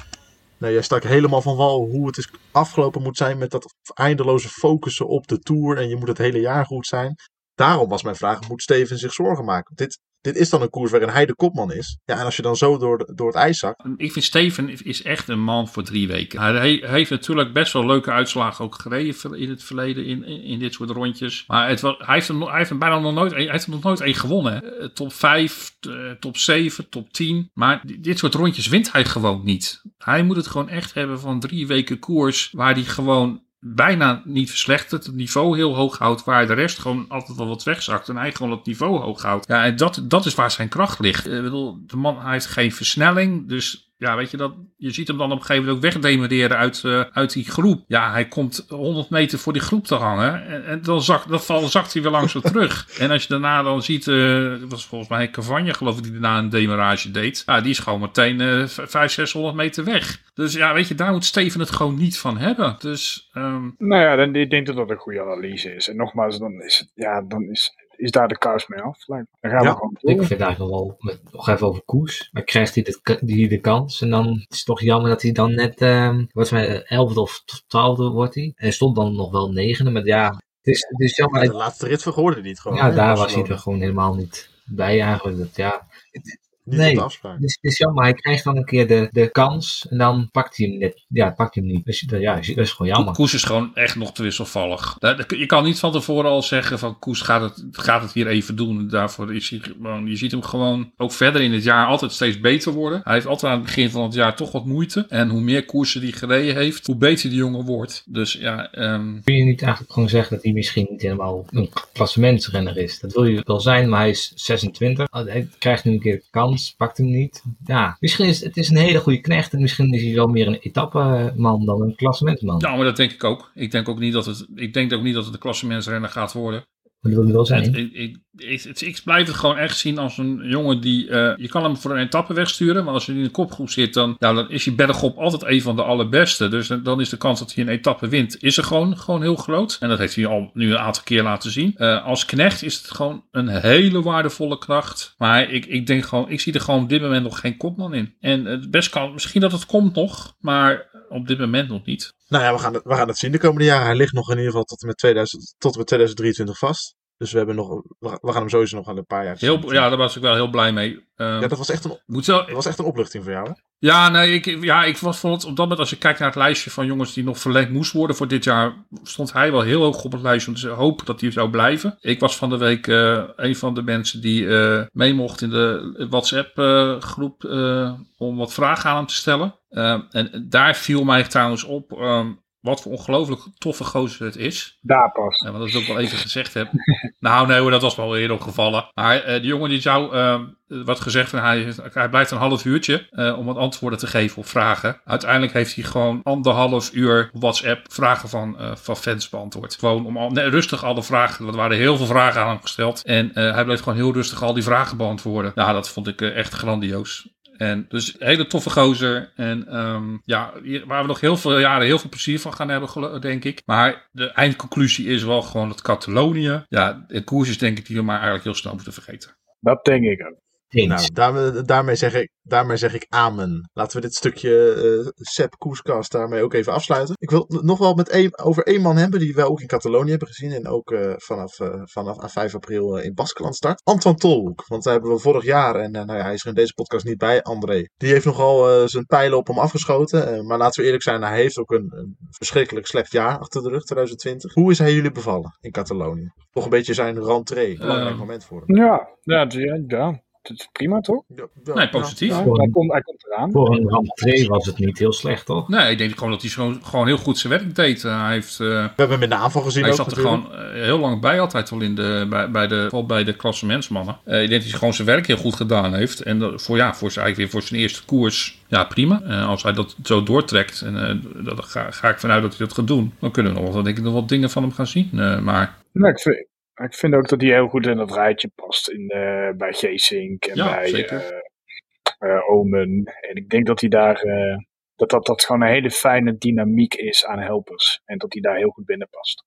nou, jij stak helemaal van wal hoe het is afgelopen moet zijn met dat eindeloze focussen op de Tour en je moet het hele jaar goed zijn. Daarom was mijn vraag, moet Steven zich zorgen maken? Dit, dit is dan een koers waarin hij de kopman is. Ja, en als je dan zo door, door het ijs zakt, ik vind Steven is echt een man voor drie weken. Hij he- heeft natuurlijk best wel leuke uitslagen ook gereden in het verleden in, in, dit soort rondjes. Maar het hij, heeft hij heeft bijna nog nooit, hij heeft nog nooit één gewonnen. Eh, Top 5, eh, top 7, top 10. Maar di- dit soort rondjes wint hij gewoon niet. Hij moet het gewoon echt hebben van drie weken koers waar hij gewoon bijna niet verslechtert. Het niveau heel hoog houdt. Waar de rest gewoon altijd wel wat wegzakt. En hij gewoon het niveau hoog houdt. Ja, en dat, dat is waar zijn kracht ligt. Ik bedoel, de man hij heeft geen versnelling. Dus ja, weet je, dat, je ziet hem dan op een gegeven moment ook wegdemereren uit, eh, uit die groep. Ja, hij komt 100 meter voor die groep te hangen. En, en dan, zakt, dan val- zakt hij weer langzaam terug. En als je daarna dan ziet, eh, dat was volgens mij Cavagna geloof ik die daarna een demarage deed. Ja, die is gewoon meteen eh 500, 600 meter weg. Dus ja, weet je, daar moet Steven het gewoon niet van hebben. Dus ehm, Nou ja, dan, ik denk dat dat een goede analyse is. En nogmaals, dan is, het, ja, dan is, is daar de kous mee af. Dan gaan Ja. we gewoon Ik vind eigenlijk nog wel, met, nog even over Koes. Maar krijgt hij de, die de kans. En dan is het toch jammer dat hij dan net, ehm wat mij, elfde of twaalfde wordt hij. En hij stond dan nog wel negende. Maar ja, het is, het is jammer. de laatste rit vergoorde hij niet gewoon. ja, daar was hij er gewoon helemaal niet bij eigenlijk. Dat, ja, Niet nee. afspraak. het is, jammer. Hij krijgt dan een keer de, de kans. En dan pakt hij hem net. Ja, pakt hij hem niet. Dus dat- ja, dat is gewoon jammer. Koes is gewoon echt nog te wisselvallig. Je kan niet van tevoren al zeggen van Koes gaat het, gaat het hier even doen. Daarvoor is hij gewoon, je ziet hem gewoon ook verder in het jaar altijd steeds beter worden. Hij heeft altijd aan het begin van het jaar toch wat moeite. En hoe meer koersen hij gereden heeft, hoe beter die jongen wordt. Dus ja, ehm, Kun je niet eigenlijk gewoon zeggen dat hij misschien niet helemaal een klassementsrenner is? Dat wil je wel zijn, maar hij is 26. Hij krijgt nu een keer de kans, pakt hem niet. Ja, misschien is het is een hele goede knecht en misschien is hij wel meer een etappeman dan een klassementsman. nou, maar dat denk ik ook. Ik denk ook niet dat het, ik denk ook niet dat het de klassementsrenner gaat worden. Ik, ik, ik, blijf het gewoon echt zien als een jongen die. eh, je kan hem voor een etappe wegsturen, maar als hij in de kopgroep zit, dan, ja, dan is hij bergop altijd een van de allerbeste. Dus dan- dan is de kans dat hij een etappe wint, is er gewoon, gewoon heel groot. En dat heeft hij al nu een aantal keer laten zien. Eh, als knecht is het gewoon een hele waardevolle kracht. Maar ik, ik denk gewoon, ik zie er gewoon op dit moment nog geen kopman in. En het best kan, misschien dat het komt nog, maar op dit moment nog niet. Nou ja, we gaan, het, we gaan het zien de komende jaren. Hij ligt nog in ieder geval tot en met, 2000, tot en met 2023 vast. Dus we, hebben nog, we gaan hem sowieso nog aan een paar jaar. Heel, ja, daar was ik wel heel blij mee. Ehm, Ja, dat was echt een, moet wel, dat was echt een opluchting voor jou, hè? Ja, nee, ik, ja, ik was, vond het op dat moment, als je kijkt naar het lijstje van jongens die nog verlengd moest worden voor dit jaar, stond hij wel heel hoog op het lijstje. Dus ik hoop dat hij zou blijven. Ik was van de week eh, een van de mensen die eh, mee mocht in de WhatsApp-groep eh, om wat vragen aan hem te stellen. Eh, en daar viel mij trouwens op ehm, wat voor ongelooflijk toffe gozer het is. Daar pas. Ja, want dat is ook wel even gezegd heb. nou, nee hoor, dat was wel eerder opgevallen. Maar eh, die jongen die zou, eh, wat gezegd, van, hij, hij blijft een half uurtje eh, om wat antwoorden te geven op vragen. Uiteindelijk heeft hij gewoon anderhalf uur WhatsApp vragen van, eh, van fans beantwoord. Gewoon om al, nee, rustig alle vragen, er waren heel veel vragen aan hem gesteld. En hij bleef gewoon heel rustig al die vragen beantwoorden. Ja, dat vond ik echt grandioos. En dus hele toffe gozer. En ehm, ja, waar we nog heel veel jaren heel veel plezier van gaan hebben, denk ik. Maar de eindconclusie is wel gewoon dat Catalonië. Ja, de koers is denk ik die we maar eigenlijk heel snel moeten vergeten. Dat denk ik ook. Eens. Nou, daarmee, daarmee, zeg ik, daarmee zeg ik amen. Laten we dit stukje eh Sepp Koerskast daarmee ook even afsluiten. Ik wil het nog wel met één, over één man hebben die we ook in Catalonië hebben gezien. En ook eh, vanaf, eh, vanaf 5 april eh, in Baskeland start. Antoine Tolhoek. Want daar hebben we vorig jaar, en nou ja, hij is er in deze podcast niet bij, André. Die heeft nogal eh, zijn pijlen op hem afgeschoten. Eh, maar laten we eerlijk zijn, hij heeft ook een, een verschrikkelijk slecht jaar achter de rug, 2020. Hoe is hij jullie bevallen in Catalonië? Toch een beetje zijn rentree. Belangrijk moment voor hem. Ja, ja, ja, Het is prima toch? Ja, ja, Nee, positief. Ja, hij, komt, hij komt eraan. Voor een rentree was het niet heel slecht, toch? Nee, ik denk gewoon dat hij gewoon, gewoon heel goed zijn werk deed. Eh, hij heeft, eh, We hebben hem in de aanval gezien hij ook zat er natuurlijk. gewoon eh, heel lang bij, altijd al in de, bij, bij de, vooral bij de klassementsmannen. Eh ik denk dat hij gewoon zijn werk heel goed gedaan heeft. En dat, voor, ja, voor zijn, eigenlijk weer voor zijn eerste koers, ja prima. Eh, als hij dat zo doortrekt, en eh, dat ga, ga ik vanuit dat hij dat gaat doen, dan kunnen we nog wel, denk ik, nog wat dingen van hem gaan zien. Eh, maar Nou, ik, vind, ik vind ook dat hij heel goed in dat rijtje past. In, eh, bij Geesink en Ja, bij eh, eh, Omen. En ik denk dat hij daar. eh, dat, dat dat gewoon een hele fijne dynamiek is aan helpers. En dat hij daar heel goed binnen past.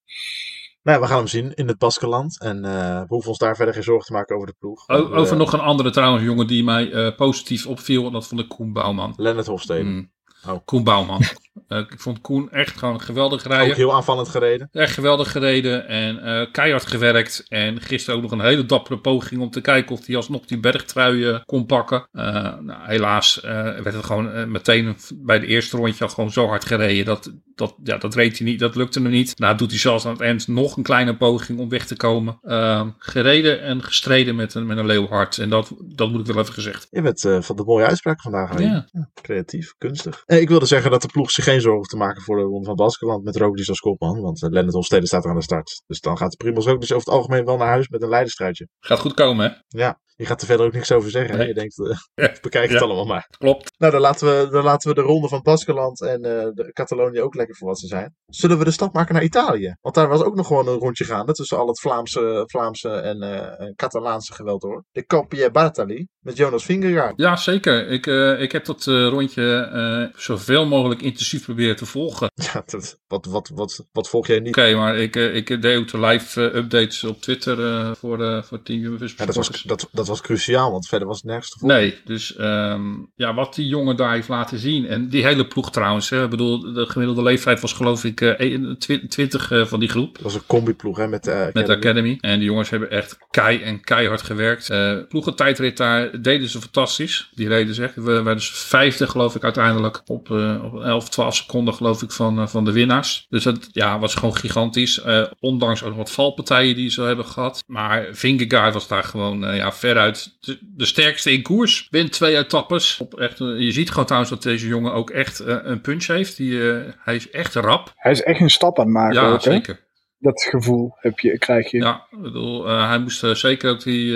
Nou, ja, we gaan hem zien in het Baskeland. En eh, we hoeven ons daar verder geen zorgen te maken over de ploeg. o- over nog een andere trouwens jongen die mij eh, positief opviel, en dat vond ik Koen Bouwman. Lennart Hofstede. Mm. Oh. Koen Bouwman. Eh, ik vond Koen echt gewoon geweldig rijder. Ook heel aanvallend gereden. Echt geweldig gereden en eh, keihard gewerkt. En gisteren ook nog een hele dappere poging om te kijken of hij alsnog die bergtrui eh, kon pakken. Nou, helaas werd het gewoon meteen bij de eerste rondje al gewoon zo hard gereden. Dat, dat, ja, dat reed hij niet, dat lukte hem niet. Nou doet hij zelfs aan het eind nog een kleine poging om weg te komen. Eh, gereden en gestreden met een, met een leeuwhart. En dat, dat moet ik wel even gezegd. Je bent van de mooie uitspraak vandaag. Ja. Creatief, kunstig. Ik wilde zeggen dat de ploeg zich geen zorgen hoeft te maken voor de ronde van Baskeland met Roglic als kopman. Want uh, Lennart Hofstede staat er aan de start. Dus dan gaat de Primoz ook dus over het algemeen wel naar huis met een leiderstruitje. Gaat goed komen hè? Ja, je gaat er verder ook niks over zeggen. hè? Je denkt, eh, Ja. bekijk het Ja. allemaal maar. Klopt. Nou, dan laten, we, dan laten we de ronde van Baskeland en eh, de Catalonië ook lekker voor wat ze zijn. Zullen we de stap maken naar Italië? Want daar was ook nog gewoon een rondje gaande tussen al het Vlaamse, Vlaamse en eh, en Catalaanse geweld hoor. De Campie Bartali met Jonas Vingegaard. Ja, zeker. Ik, eh, ik heb dat eh, rondje eh, zoveel mogelijk intensief proberen te volgen. Ja, dat, wat, wat, wat, wat volg jij niet? Oké, maar ik, ik deed ook de live updates op Twitter eh, voor, eh voor Team Universe Ja, dat, was, dat, dat was cruciaal, want verder was het nergens te volgen. Nee, dus ehm, ja, wat die jongen daar heeft laten zien. En die hele ploeg trouwens. Hè, ik bedoel, de gemiddelde leeftijd was geloof ik eh 20 eh, van die groep. Het was een combiploeg hè, met de Met de Academy. En die jongens hebben echt kei en keihard gewerkt. Eh ploegentijdrit daar deden ze fantastisch. Die reden ze echt. We werden dus vijfde geloof ik uiteindelijk. Op, eh, op 11, 12 seconden geloof ik van, eh, van de winnaars. Dus dat ja, was gewoon gigantisch. Eh, ondanks ook wat valpartijen die ze hebben gehad. Maar Vingegaard was daar gewoon eh, ja, veruit de, sterkste in koers. Wint twee etappes. Op echt, eh, je ziet gewoon trouwens dat deze jongen ook echt eh, een punch heeft. Die, eh, hij is echt rap. Hij is echt een stap aan het maken. Ja, ook, hè? zeker. Dat gevoel heb je, krijg je. Ja, ik bedoel, hij moest zeker ook die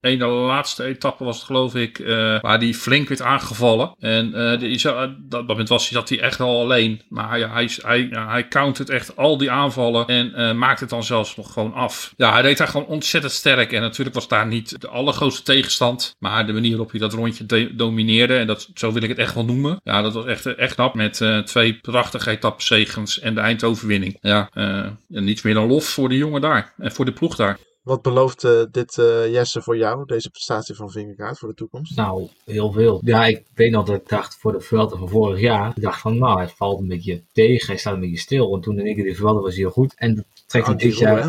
eh ene laatste etappe was het geloof ik, eh, waar hij flink werd aangevallen. En eh, die, zo- dat dat moment was hij, zat hij echt al alleen. Maar ja, hij, hij, ja, hij countert echt al die aanvallen en eh, maakt het dan zelfs nog gewoon af. Ja, hij deed daar gewoon ontzettend sterk. En natuurlijk was daar niet de allergrootste tegenstand. Maar de manier waarop hij dat rondje de- domineerde, en dat, zo wil ik het echt wel noemen. Ja, dat was echt, echt knap met eh, twee prachtige etappezegens en de eindoverwinning. Ja, eh, niets meer dan lof voor de jongen daar en voor de ploeg daar. Wat belooft eh, dit eh, Jesse voor jou, deze prestatie van Vingegaard voor de toekomst? Nou, heel veel. Ja, ik weet nog dat ik dacht voor de Vuelta van vorig jaar. Ik dacht van, nou, hij valt een beetje tegen. Hij staat een beetje stil. En toen in één keer de Vuelta was hij heel goed. En dat trekt Oh, hij die dit jaar.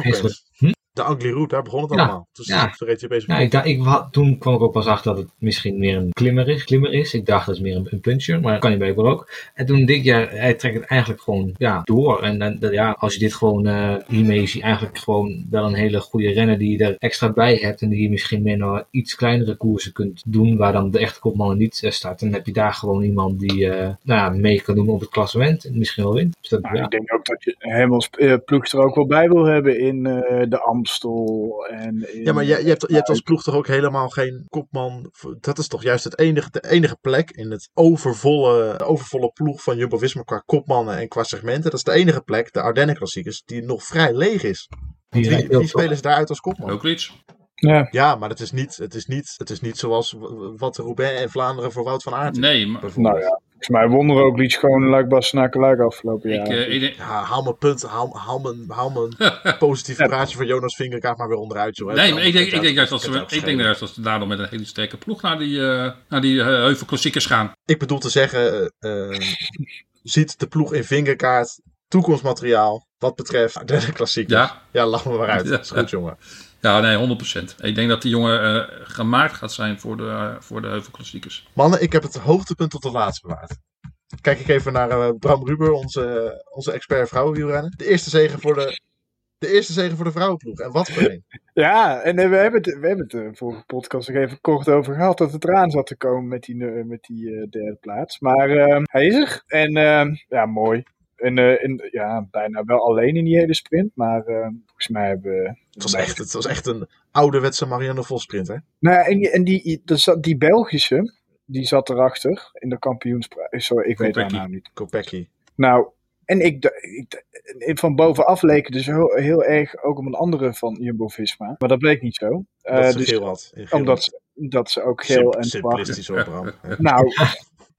Hm? De Ugly Route, daar begon het Ja, allemaal. Dus ja. toen reed opeens Ja, ik dacht, ik, toen kwam ik ook pas achter dat het misschien meer een klimmer is. Klimmer is. Ik dacht dat is meer een, een puncher, maar dat kan hij blijkbaar ook. En toen denk ik, ja, hij trekt het eigenlijk gewoon ja, door. En dan, ja, als je dit gewoon, eh hiermee is hij eigenlijk gewoon wel een hele goede renner die je er extra bij hebt. En die je misschien meer naar iets kleinere koersen kunt doen, waar dan de echte kopman niet eh, staat. En dan heb je daar gewoon iemand die eh, nou, ja, mee kan doen op het klassement en misschien wel wint. Dus dat, ja. ik denk ook dat je hem als eh, ploeg er ook wel bij wil hebben in eh, de Amstel. En in, Ja, maar je, je, hebt, je hebt als ploeg toch ook helemaal geen kopman. Dat is toch juist het enige, de enige plek in het overvolle, overvolle ploeg van Jumbo-Visma qua kopmannen en qua segmenten. Dat is de enige plek, de Ardennen-klassiekers, die nog vrij leeg is. Die veel. spelen ze daaruit als kopman? Ook iets. Ja, Ja, maar het is niet, het is niet, het is niet zoals wat Roubaix en Vlaanderen voor Wout van Aert Nee, maar nou ja. Volgens mij we ook iets gewoon Luik Bastenaken Luik afgelopen ik, jaar. eh, ik denk- Ja, haal mijn punt, haal, haal mijn, haal mijn positieve praatje van Jonas Vingerkaart maar weer onderuit. Joh. Nee, maar ik denk, ik denk juist dat ze, ik denk juist dat ze daardoor met een hele sterke ploeg naar die, eh naar die eh, heuvelklassiekers gaan. Ik bedoel te zeggen, eh, eh, ziet de ploeg in vingerkaart toekomstmateriaal wat betreft de klassiekers. Ja. Ja, lach me maar uit. Dat is goed, jongen. Ja, nee, 100%. Ik denk dat die jongen eh, gemaakt gaat zijn voor de, eh, voor de heuvelklassiekers. Mannen, ik heb het hoogtepunt tot het laatst bewaard. Kijk ik even naar eh, Bram Ruber, onze, onze expert vrouwenwielrennen. De eerste zegen voor de, de eerste zegen voor de vrouwenploeg. En wat voor een. Ja, en we hebben het, we hebben het de vorige podcast nog even kort over gehad dat het eraan zat te komen met die, met die eh, derde plaats. Maar eh, hij is er. En eh, ja, mooi. En, eh, en ja, bijna wel alleen in die hele sprint. Maar eh, volgens mij hebben we. Het was echt, het was echt een ouderwetse Marianne Vos sprint, hè? Nou ja, en die, en die, die Belgische, die zat erachter in de kampioensprijs. Sorry, ik weet haar naam niet. Kopecky. Nou, en ik, ik, van bovenaf leek het dus heel, heel erg ook om een andere van Jumbo-Visma. Maar dat bleek niet zo. Eh, Dat ze dus geel had. In geel. omdat ze, dat ze ook geel en zwart. Simplistisch hoor, Bram. Nou,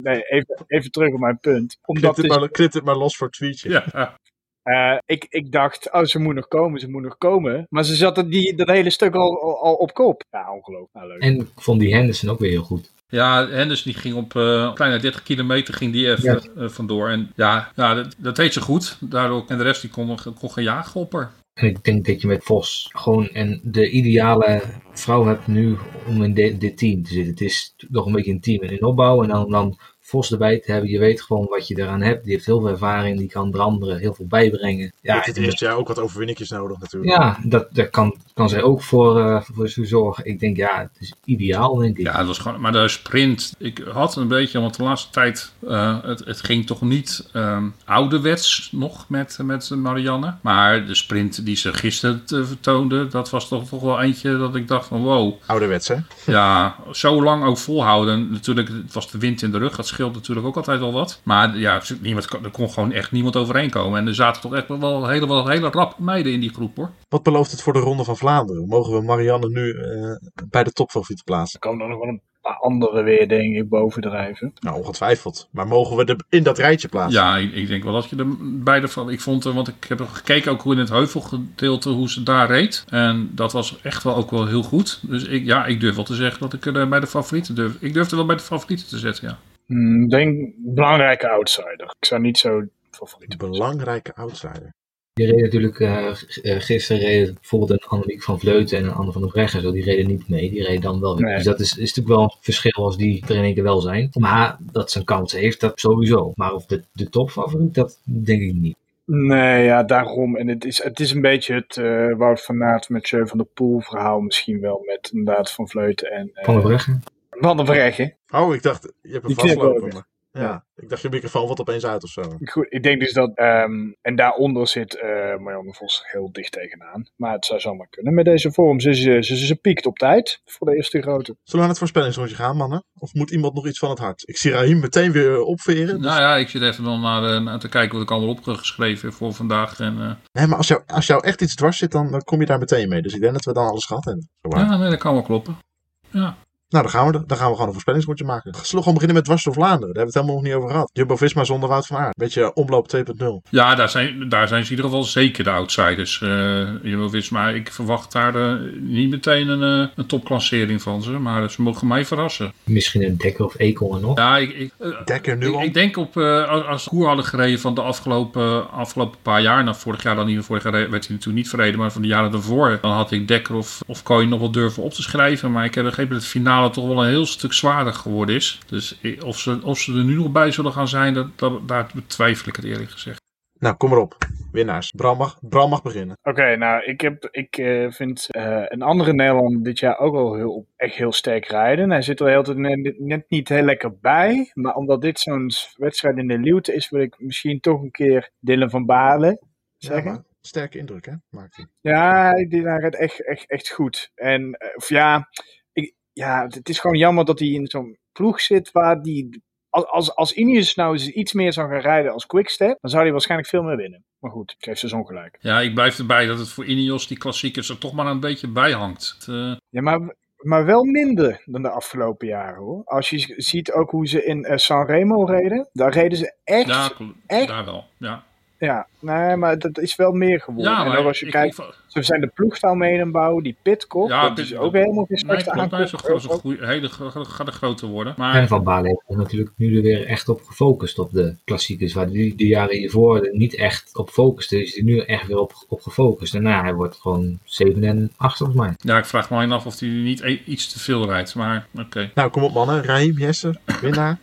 nee, even, even terug op mijn punt. Omdat Knip dit, maar, knip dit maar los voor tweetje. Ja, eh, ik, ik dacht, oh, ze moet nog komen, ze moet nog komen. Maar ze zat die, dat hele stuk al, al, al op kop. Ja, ongelooflijk. Nou, leuk. En ik vond die Henderson ook weer heel goed. ja Henders die ging op eh kleine 30 kilometer ging die even eh, vandoor. En ja, ja dat, dat deed ze goed. Daardoor, en de rest die kon, kon gaan jagen op haar. En ik denk dat je met Vos gewoon en de ideale vrouw hebt nu om in dit team te zitten. Het is nog een beetje een team in opbouw en dan, dan Vos erbij te hebben. Je weet gewoon wat je eraan hebt. Die heeft heel veel ervaring, die kan er anderen heel veel bijbrengen. Ja, heeft het eerste jaar ook wat overwinningjes nodig natuurlijk. ja dat, daar kan, kan zij ook voor, eh voor zorgen. Ik denk ja, het is ideaal denk ik. Ja, het was gewoon, maar de sprint, ik had een beetje, want de laatste tijd, eh, het, het ging toch niet ehm ouderwets nog met, met Marianne. Maar de sprint die ze gisteren te- vertoonde, dat was toch, toch wel eentje dat ik dacht van wow. Ouderwets, hè? Ja, zo lang ook volhouden. Natuurlijk, het was de wind in de rug, dat scheelt natuurlijk ook altijd wel wat. Maar ja, niemand, kon- er kon gewoon echt niemand overheen komen. En er zaten toch echt wel hele, wel hele rap meiden in die groep hoor. Wat belooft het voor de Ronde van Vlaanderen? Mogen we Marianne nu eh, bij de topfavorieten plaatsen? Er komen er nog wel een paar andere weer, denk ik, bovendrijven. Nou, ongetwijfeld. Maar mogen we er in dat rijtje plaatsen? Ja, ik, ik denk wel dat je er beide van. Ik vond, eh, want ik heb gekeken ook hoe in het heuvelgedeelte hoe ze daar reed. En dat was echt wel ook wel heel goed. Dus ik, ja, ik durf wel te zeggen dat ik er eh, bij de favorieten durf. Ik durf er wel bij de favorieten te zetten, ja. Ik denk belangrijke outsider. Ik zou niet zo favoriet belangrijke outsider. Die reden natuurlijk, eh, eh, gisteren reden bijvoorbeeld een Annemiek van Vleuten en een Anne van der Breggen. Zo, die reden niet mee, die reden dan wel weer. Nee. Dus dat is, is natuurlijk wel een verschil als die er in één keer wel zijn. Maar dat ze een kans heeft, dat sowieso. Maar of de, de topfavoriet, dat denk ik niet. Nee, ja, daarom. En het is, het is een beetje het eh, Wout van Aert met Jeu van der Poel verhaal misschien wel. Met inderdaad Van Vleuten en eh, Van der Breggen. Van der Breggen. Oh, ik dacht, je hebt knip vastlopen. maar- Ja, ik dacht je microfoon wat opeens uit of zo. Goed, ik denk dus dat... ehm, en daaronder zit eh Marianne Vos heel dicht tegenaan. Maar het zou zomaar kunnen met deze vorm. Ze, ze, ze, ze piekt op tijd voor de eerste grote. Zullen we aan het voorspellingsrondje gaan, mannen? Of moet iemand nog iets van het hart? Ik zie Rahim meteen weer eh, opveren. Nou ja, ik zit even dan naar, eh, naar te kijken wat ik allemaal opgeschreven voor vandaag. En, eh, Nee, maar als jou, als jou echt iets dwars zit, dan, dan kom je daar meteen mee. Dus ik denk dat we dan alles gehad hebben. Ja, nee, dat kan wel kloppen. Ja. Nou, dan gaan we, dan gaan we gewoon een voorspellingsrondje maken. Zullen we gewoon beginnen met Dwars door Vlaanderen? Daar hebben we het helemaal nog niet over gehad. Jumbo-Visma zonder Wout van Aert. Beetje omloop 2.0. Ja, daar zijn, daar zijn ze in ieder geval zeker de outsiders. Uh, Jumbo-Visma, ik verwacht daar uh, niet meteen een, uh, een topklassering van ze. Maar ze mogen mij verrassen. Misschien een Dekker of Econ nog? Ja, ik, ik, Dekker nu ik, al? ik denk op, als, als Koer hadden gereden van de afgelopen, afgelopen paar jaar. Nou, vorig jaar dan niet, vorig jaar werd hij natuurlijk niet verreden. Maar van de jaren daarvoor, dan had ik Dekker of, of Kooi nog wel durven op te schrijven. Maar ik heb begrepen dat het finale toch wel een heel stuk zwaarder geworden is. Dus of ze, of ze er nu nog bij zullen gaan zijn, dat, dat, daar betwijfel ik het eerlijk gezegd. Nou, kom maar op. Winnaars. Bram mag, Bram mag beginnen. Oké, okay, nou, ik, heb, ik uh, vind uh, een andere Nederlander dit jaar ook wel heel, echt heel sterk rijden. Hij zit er heel net, net niet heel lekker bij. Maar omdat dit zo'n wedstrijd in de Luwte is, wil ik misschien toch een keer Dylan van Balen zeggen. Ja, sterke indruk, hè? Maakt hij. Ja, die rijdt echt, echt, echt goed. En, uh, of ja, ja, het is gewoon jammer dat hij in zo'n ploeg zit waar die als, als, Ineos nou eens iets meer zou gaan rijden als Quickstep, dan zou hij waarschijnlijk veel meer winnen. Maar goed, ik geef ze ongelijk. Ja, ik blijf erbij dat het voor Ineos die klassiekers er toch maar een beetje bij hangt. Het, uh... Ja, maar, maar wel minder dan de afgelopen jaren hoor. Als je ziet ook hoe ze in uh, Sanremo reden, daar reden ze echt. Ja, echt, daar wel. Ja. Ja, nee, maar dat is wel meer geworden. Ja, en ook als je ik, kijkt, ik, ze zijn de ploegtaal mee in bouwen, die Pitcock, Ja, dat is ook helemaal geen Nee, slechte klopt, hij aankoop. is een hele gaat een grote worden. Maar En Van Balen heeft er natuurlijk nu er weer echt op gefocust op de klassiekers. Waar die de jaren hiervoor er niet echt op focuste, is hij nu echt weer op, op gefocust. En nou, hij wordt gewoon 7 en 8 volgens mij. ja, ik vraag me alleen af of hij niet e- iets te veel rijdt. Maar oké. Nou, kom op mannen. Raheem, Jesse, winnaar.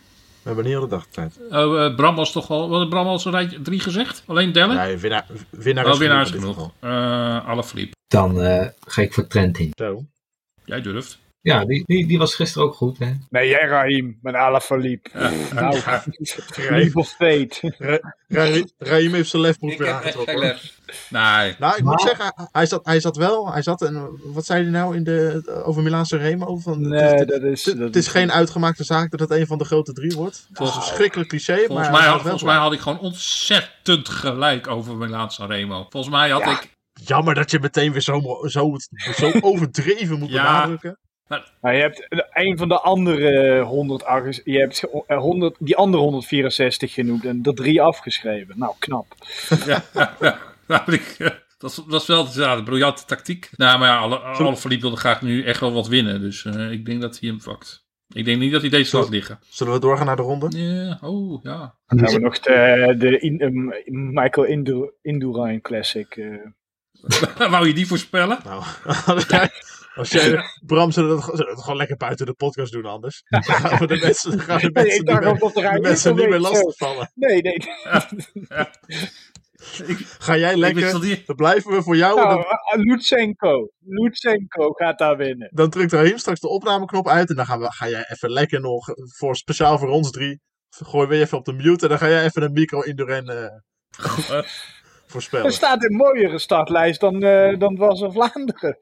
We hebben een hele dag tijd. Oh, eh, Bram was toch al. Wat Bram al zo'n rijtje drie gezegd? Alleen Dellen? Nee, winnaar, winnaar oh, is winnaar is genoeg in dit genoeg. Uh, alle Philippe. Dan eh, ga ik voor Trentin. Zo. Jij durft. Ja, die, die, die was gisteren ook goed. Hè? Nee, jij Raheem, met Alaphilippe. Nou, Ja. leap of fate. Ra- Raheem heeft zijn lefbroek weer aangetrokken. Nee. Nou, ik moet Maar- zeggen, hij zat, hij zat wel, hij zat, en wat zei hij nou in de, over Milaanse Remo? Van, het, Nee, is, dat is... het, dat het is geen uitgemaakte zaak dat het een van de grote drie wordt. Het was een verschrikkelijk cliché, maar Volgens, hij mij, had, volgens mij had ik gewoon ontzettend gelijk over Milaan Sanremo. Volgens mij had Ja. ik. Jammer dat je meteen weer zo, zo, zo overdreven moet Ja. Nou, je hebt een van de andere 108, je hebt eh, 100, die andere 164 genoemd en er drie afgeschreven. Nou, knap. Ja, ja, ja. Nou, eh, dat, is, dat is wel ja, de briljante tactiek. Nou, maar ja, alle, alle Philippe wilde graag nu echt wel wat winnen. Dus eh, ik denk dat hij hem pakt. Ik denk niet dat hij deze laat liggen. Zullen we doorgaan naar de ronde? Ja, oh ja. Dan hebben we nog de, de in, um, Michael Indu, Indurain Classic. eh. Wou je die voorspellen? Nou, als jij, Bram, zullen we, dat, zullen we het gewoon lekker buiten de podcast doen anders? Dan gaan we de mensen, dan gaan de Nee, mensen niet dacht meer, de de mensen niet meer lastigvallen. Nee, nee. Ga jij lekker, die... dan blijven we voor jou. en Nou, dan, uh, Lutsenko. Lutsenko gaat daar winnen. dan drukt Raheem straks de opnameknop uit en dan gaan we, ga jij even lekker nog, voor, speciaal voor ons drie, gooi weer even op de mute en dan ga jij even een micro Induren eh voorspellen. Er staat een mooiere startlijst dan, uh, dan was er Vlaanderen.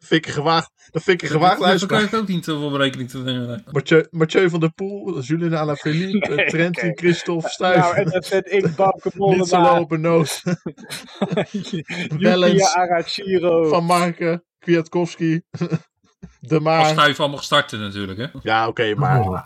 Vind ik een gewaagd, dat vind ik een gewaagd Daar kan uitspraak. ik ook niet te veel berekening te nemen. Mathieu, Mathieu van der Poel, Julien Alaphilippe, Nee, Trentin, oké. Christophe, Stuyven. Nou, en dan zet ik Bauke Niet zo Wellens, Arachiro. Van Marken, Kwiatkowski, De Als Maar. Stuif allemaal starten natuurlijk, hè? Ja, oké, maar Oh,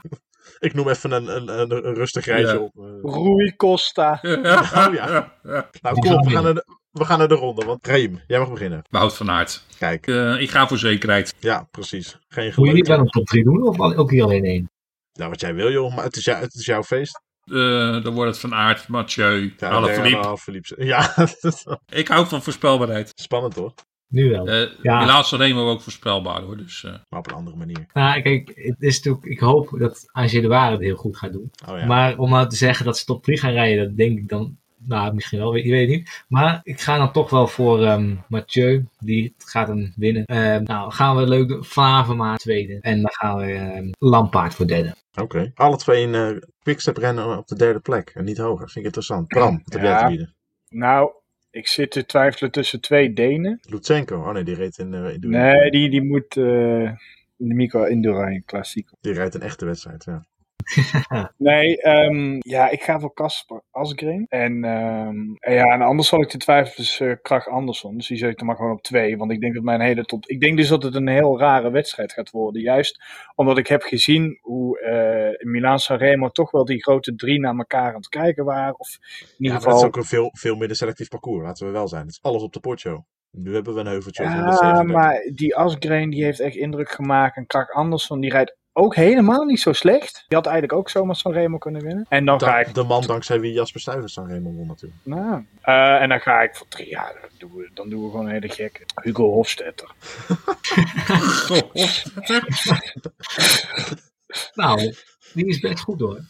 ik noem even een, een, een, een rustig rijtje Ja. op. eh. Rui Costa. Oh ja. Nou, kom op, we gaan, naar de, we gaan naar de ronde. Want Reem, jij mag beginnen. Wout van Aert. Kijk, Eh, ik ga voor zekerheid. ja, precies. Geen Moet je niet wel een top 3 doen of ook hier alleen één? Nou, wat jij wil, joh. Maar het is, jou, het is jouw feest. Eh, dan wordt het van Aert, Mathieu, Ja, Alaphilippe. Ja, Ik hou van voorspelbaarheid. spannend hoor. Nu wel. Eh Ja. Milaan Sanremo ook voorspelbaar hoor. Dus, eh, Maar op een andere manier. Nou, kijk, het is natuurlijk, ik hoop dat AG de Ware het heel goed gaat doen. Oh ja. Maar om nou te zeggen dat ze top 3 gaan rijden, dat denk ik dan, nou misschien wel, je weet het niet. Maar ik ga dan toch wel voor ehm, Mathieu, die gaat hem winnen. Ehm, nou, gaan we leuk doen, Favema tweede. En dan gaan we ehm Lampaard voor derde. Oké. Alle twee in eh quickstep rennen op de derde plek. En niet hoger. Vind ik interessant. Bram, wat heb jij te bieden? Nou, ik zit te twijfelen tussen twee Denen. Lutsenko. Oh nee, die reed in, eh in de Nee, die, die moet eh, in de Miko Indurain Klassiek. Die rijdt een echte wedstrijd, ja. Nee, ehm, ja, ik ga voor Kasper Asgreen. En, ehm, en ja, en anders zal ik te twijfelen tussen Krach Andersson. Dus die zet ik dan maar gewoon op twee. Want ik denk dat mijn hele tot. Ik denk dus dat het een heel rare wedstrijd gaat worden. Juist omdat ik heb gezien hoe eh Milaan Sanremo toch wel die grote drie naar elkaar aan het kijken waren. Of in Ja, ieder maar het is geval. ook een veel, veel minder selectief parcours, laten we wel zijn. Het is alles op de potjo. Nu hebben we een heuveltje Ja, 137. maar die Asgreen die heeft echt indruk gemaakt. En Krach Andersson die rijdt ook helemaal niet zo slecht. Die had eigenlijk ook zomaar Sanremo kunnen winnen. En dan ga ik de man dankzij wie Jasper Stuyvens dan Raymond won natuurlijk. Nou, eh, en dan ga ik voor drie. Ja, dan doen we, dan doen we gewoon een hele gekke. Hugo Hofstetter. Nou, die is best goed hoor.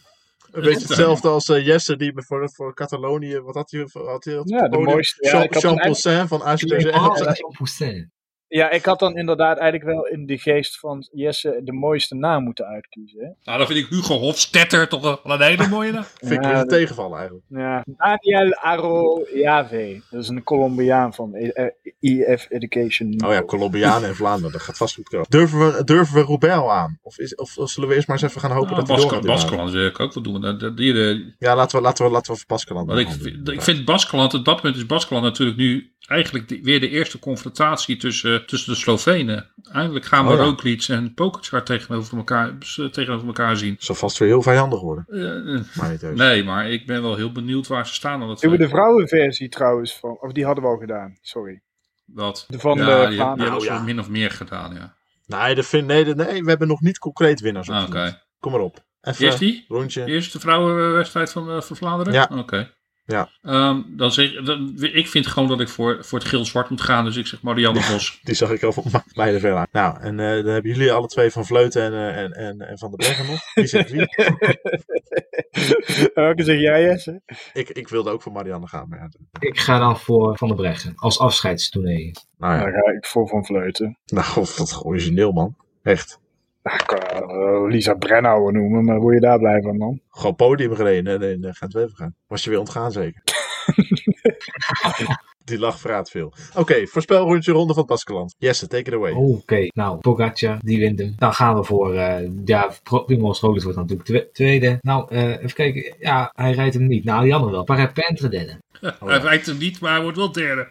Een beetje hetzelfde als eh, Jesse die me voor, Catalonië, wat had hij? Had hij op Ja, het de mooiste. Ja, Jean, had Poussin van. Oh, Jean Poussin. Ja, ik had dan inderdaad eigenlijk wel in de geest van Jesse de mooiste naam moeten uitkiezen. Hè? Nou, dan vind ik Hugo Hofstetter toch wel een hele mooie naam. Vind ik Ja, weer een tegenvallen eigenlijk. Ja. Daniel Arroyave. Dat is een Colombiaan van eh, EF Education. Oh ja, Colombianen en Vlaanderen, dat gaat vast goed komen. Durven we, durven we Roubaix al aan? Of, is, of, of zullen we eerst maar eens even gaan hopen dat hij door Baskeland, wil ik ook wel doen. Dat- dat- Die, de, Ja, ik laten we, laten we voor Baskeland. Ik, ik vind Baskeland, op dat punt is Baskeland natuurlijk nu eigenlijk de- weer de eerste confrontatie tussen, tussen de Slovenen. Eindelijk gaan we Oh ja. Roglic en Pogacar tegenover elkaar, tegenover elkaar zien. Zal vast weer heel vijandig worden. Eh, eh, Maar niet uit. nee, maar ik ben wel heel benieuwd waar ze staan. Doen we de vrouwenversie trouwens van. Of die hadden we al gedaan, sorry. Wat? De van ja, de die, die hebben ze Nou, ja. min of meer gedaan, ja. Nee, de vind, nee, de- nee, we hebben nog niet concreet winnaars Ah, Oké. Kom maar op. Even Eerst die? rondje. Eerst de vrouwenwedstrijd van, eh, van Vlaanderen? Ja. Oké. Ja. Ehm, dan zeg, dan, ik vind gewoon dat ik voor, voor het geel-zwart moet gaan. Dus ik zeg Marianne Vos. Die zag ik al van ma- beide veel aan. Nou, en eh, dan hebben jullie alle twee van Vleuten en, eh, en, en, en Van de Breggen nog. Wie zegt wie? Welke zeg jij, Jesse? ik, ik wilde ook voor Marianne gaan. Maar ja, Ik ga dan voor Van der Breggen. Als afscheidstournee. nou ja, Dan ga ik voor Van Vleuten. nou, wat origineel man. Echt. Nou, ik kan eh, Lisa Brennauer noemen, maar word je daar blij van dan? Gewoon podium gereden en in Gent-Wevergem. Was je weer ontgaan zeker? Die lach verraadt veel. Oké, voorspelrondje ronde van het Baskeland. Jesse, take it away. Oké, nou, Pogacar, die wint hem. Dan gaan we voor, eh ja, Primoz Roglic wordt dan natuurlijk twe- tweede. Nou, eh, even kijken. Ja, hij rijdt hem niet. Nou, jammer wel. Parapentre derde. Hij rijdt hem niet, maar hij wordt wel derde.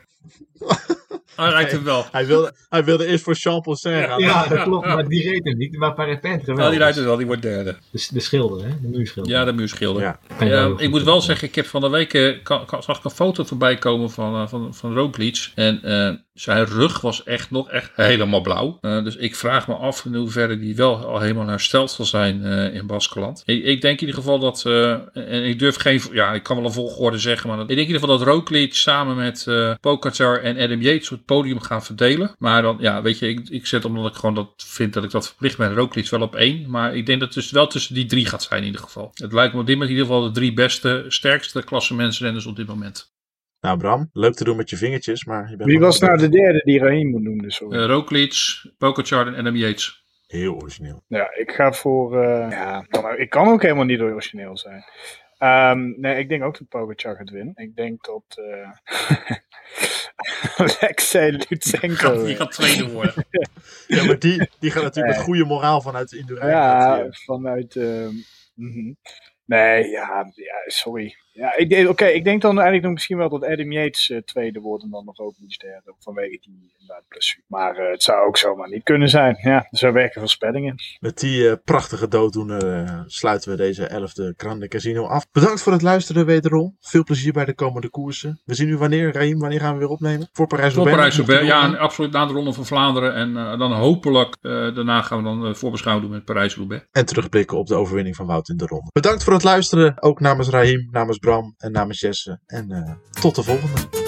hij rijdt hem wel. Hij wilde, hij wilde eerst voor Jean Poussin gaan. Ja, dat klopt. Maar die reed hem niet. Maar Parapentre wel. Nou, die rijdt hem wel, die wordt derde. de, de schilder, hè? De muurschilder. Ja, de muurschilder. Ja. Ja, ik moet wel zeggen, ik heb van de week eh, kan, kan- zag ik een foto voorbij komen van, eh, van, van Roglic. En eh, zijn rug was echt nog echt helemaal blauw. Eh, dus ik vraag me af in hoeverre die wel al helemaal hersteld zal zijn eh, in Baskeland. Ik, ik denk in ieder geval dat, eh, en ik durf geen, ja, ik kan wel een volgorde zeggen, maar ik denk in ieder geval dat Roglic samen met Pogacar en Adam Yates het podium gaan verdelen. Maar dan, ja, weet je, ik, ik zet omdat ik gewoon dat vind dat ik dat verplicht ben, Roglic wel op één. Maar ik denk dat het dus wel tussen die drie gaat zijn in ieder geval. Het lijkt me op dit moment in ieder geval de drie beste, sterkste klassementsrenners op dit moment. Nou Bram, leuk te doen met je vingertjes, maar je bent Wie was nou de derde die Rahim moet noemen? Sorry. Uh, Roglic, Pogacar en Adam Yates. Heel origineel. Ja, ik ga voor. eh, ja, kan, ik kan ook helemaal niet origineel zijn. Ehm, nee, ik denk ook dat Pogacar gaat winnen. Ik denk dat. eh Alexei Lutsenko. Die gaat tweede worden. Ja, maar die, die gaat natuurlijk met goede moraal vanuit de Indurain. Ja, vanuit. ehm, mhm. Nee, ja, ja, sorry. Ja, ik, denk- oké, ik denk dan eigenlijk nog misschien wel dat Adam Yates eh, tweede wordt en dan nog ook niet derde. Vanwege die inderdaad blessure. Maar eh, het zou ook zomaar niet kunnen zijn. Ja, er zou werken voorspellingen. Met die eh, prachtige dooddoener eh, sluiten we deze 11e Grande Casino af. Bedankt voor het luisteren wederom. Veel plezier bij de komende koersen. We zien u wanneer, Raim, wanneer gaan we weer opnemen? Voor Voor Parijs-Roubaix. Parijs-Roubaix, ja, Nog en absoluut na de Ronde van Vlaanderen. En eh, dan hopelijk, eh, daarna gaan we dan uh, voorbeschouwen doen met Parijs-Roubaix. En terugblikken op de overwinning van Wout in de ronde. Bedankt voor het luisteren. Ook namens Raim, namens Bram en namens Jesse. En eh, tot de volgende.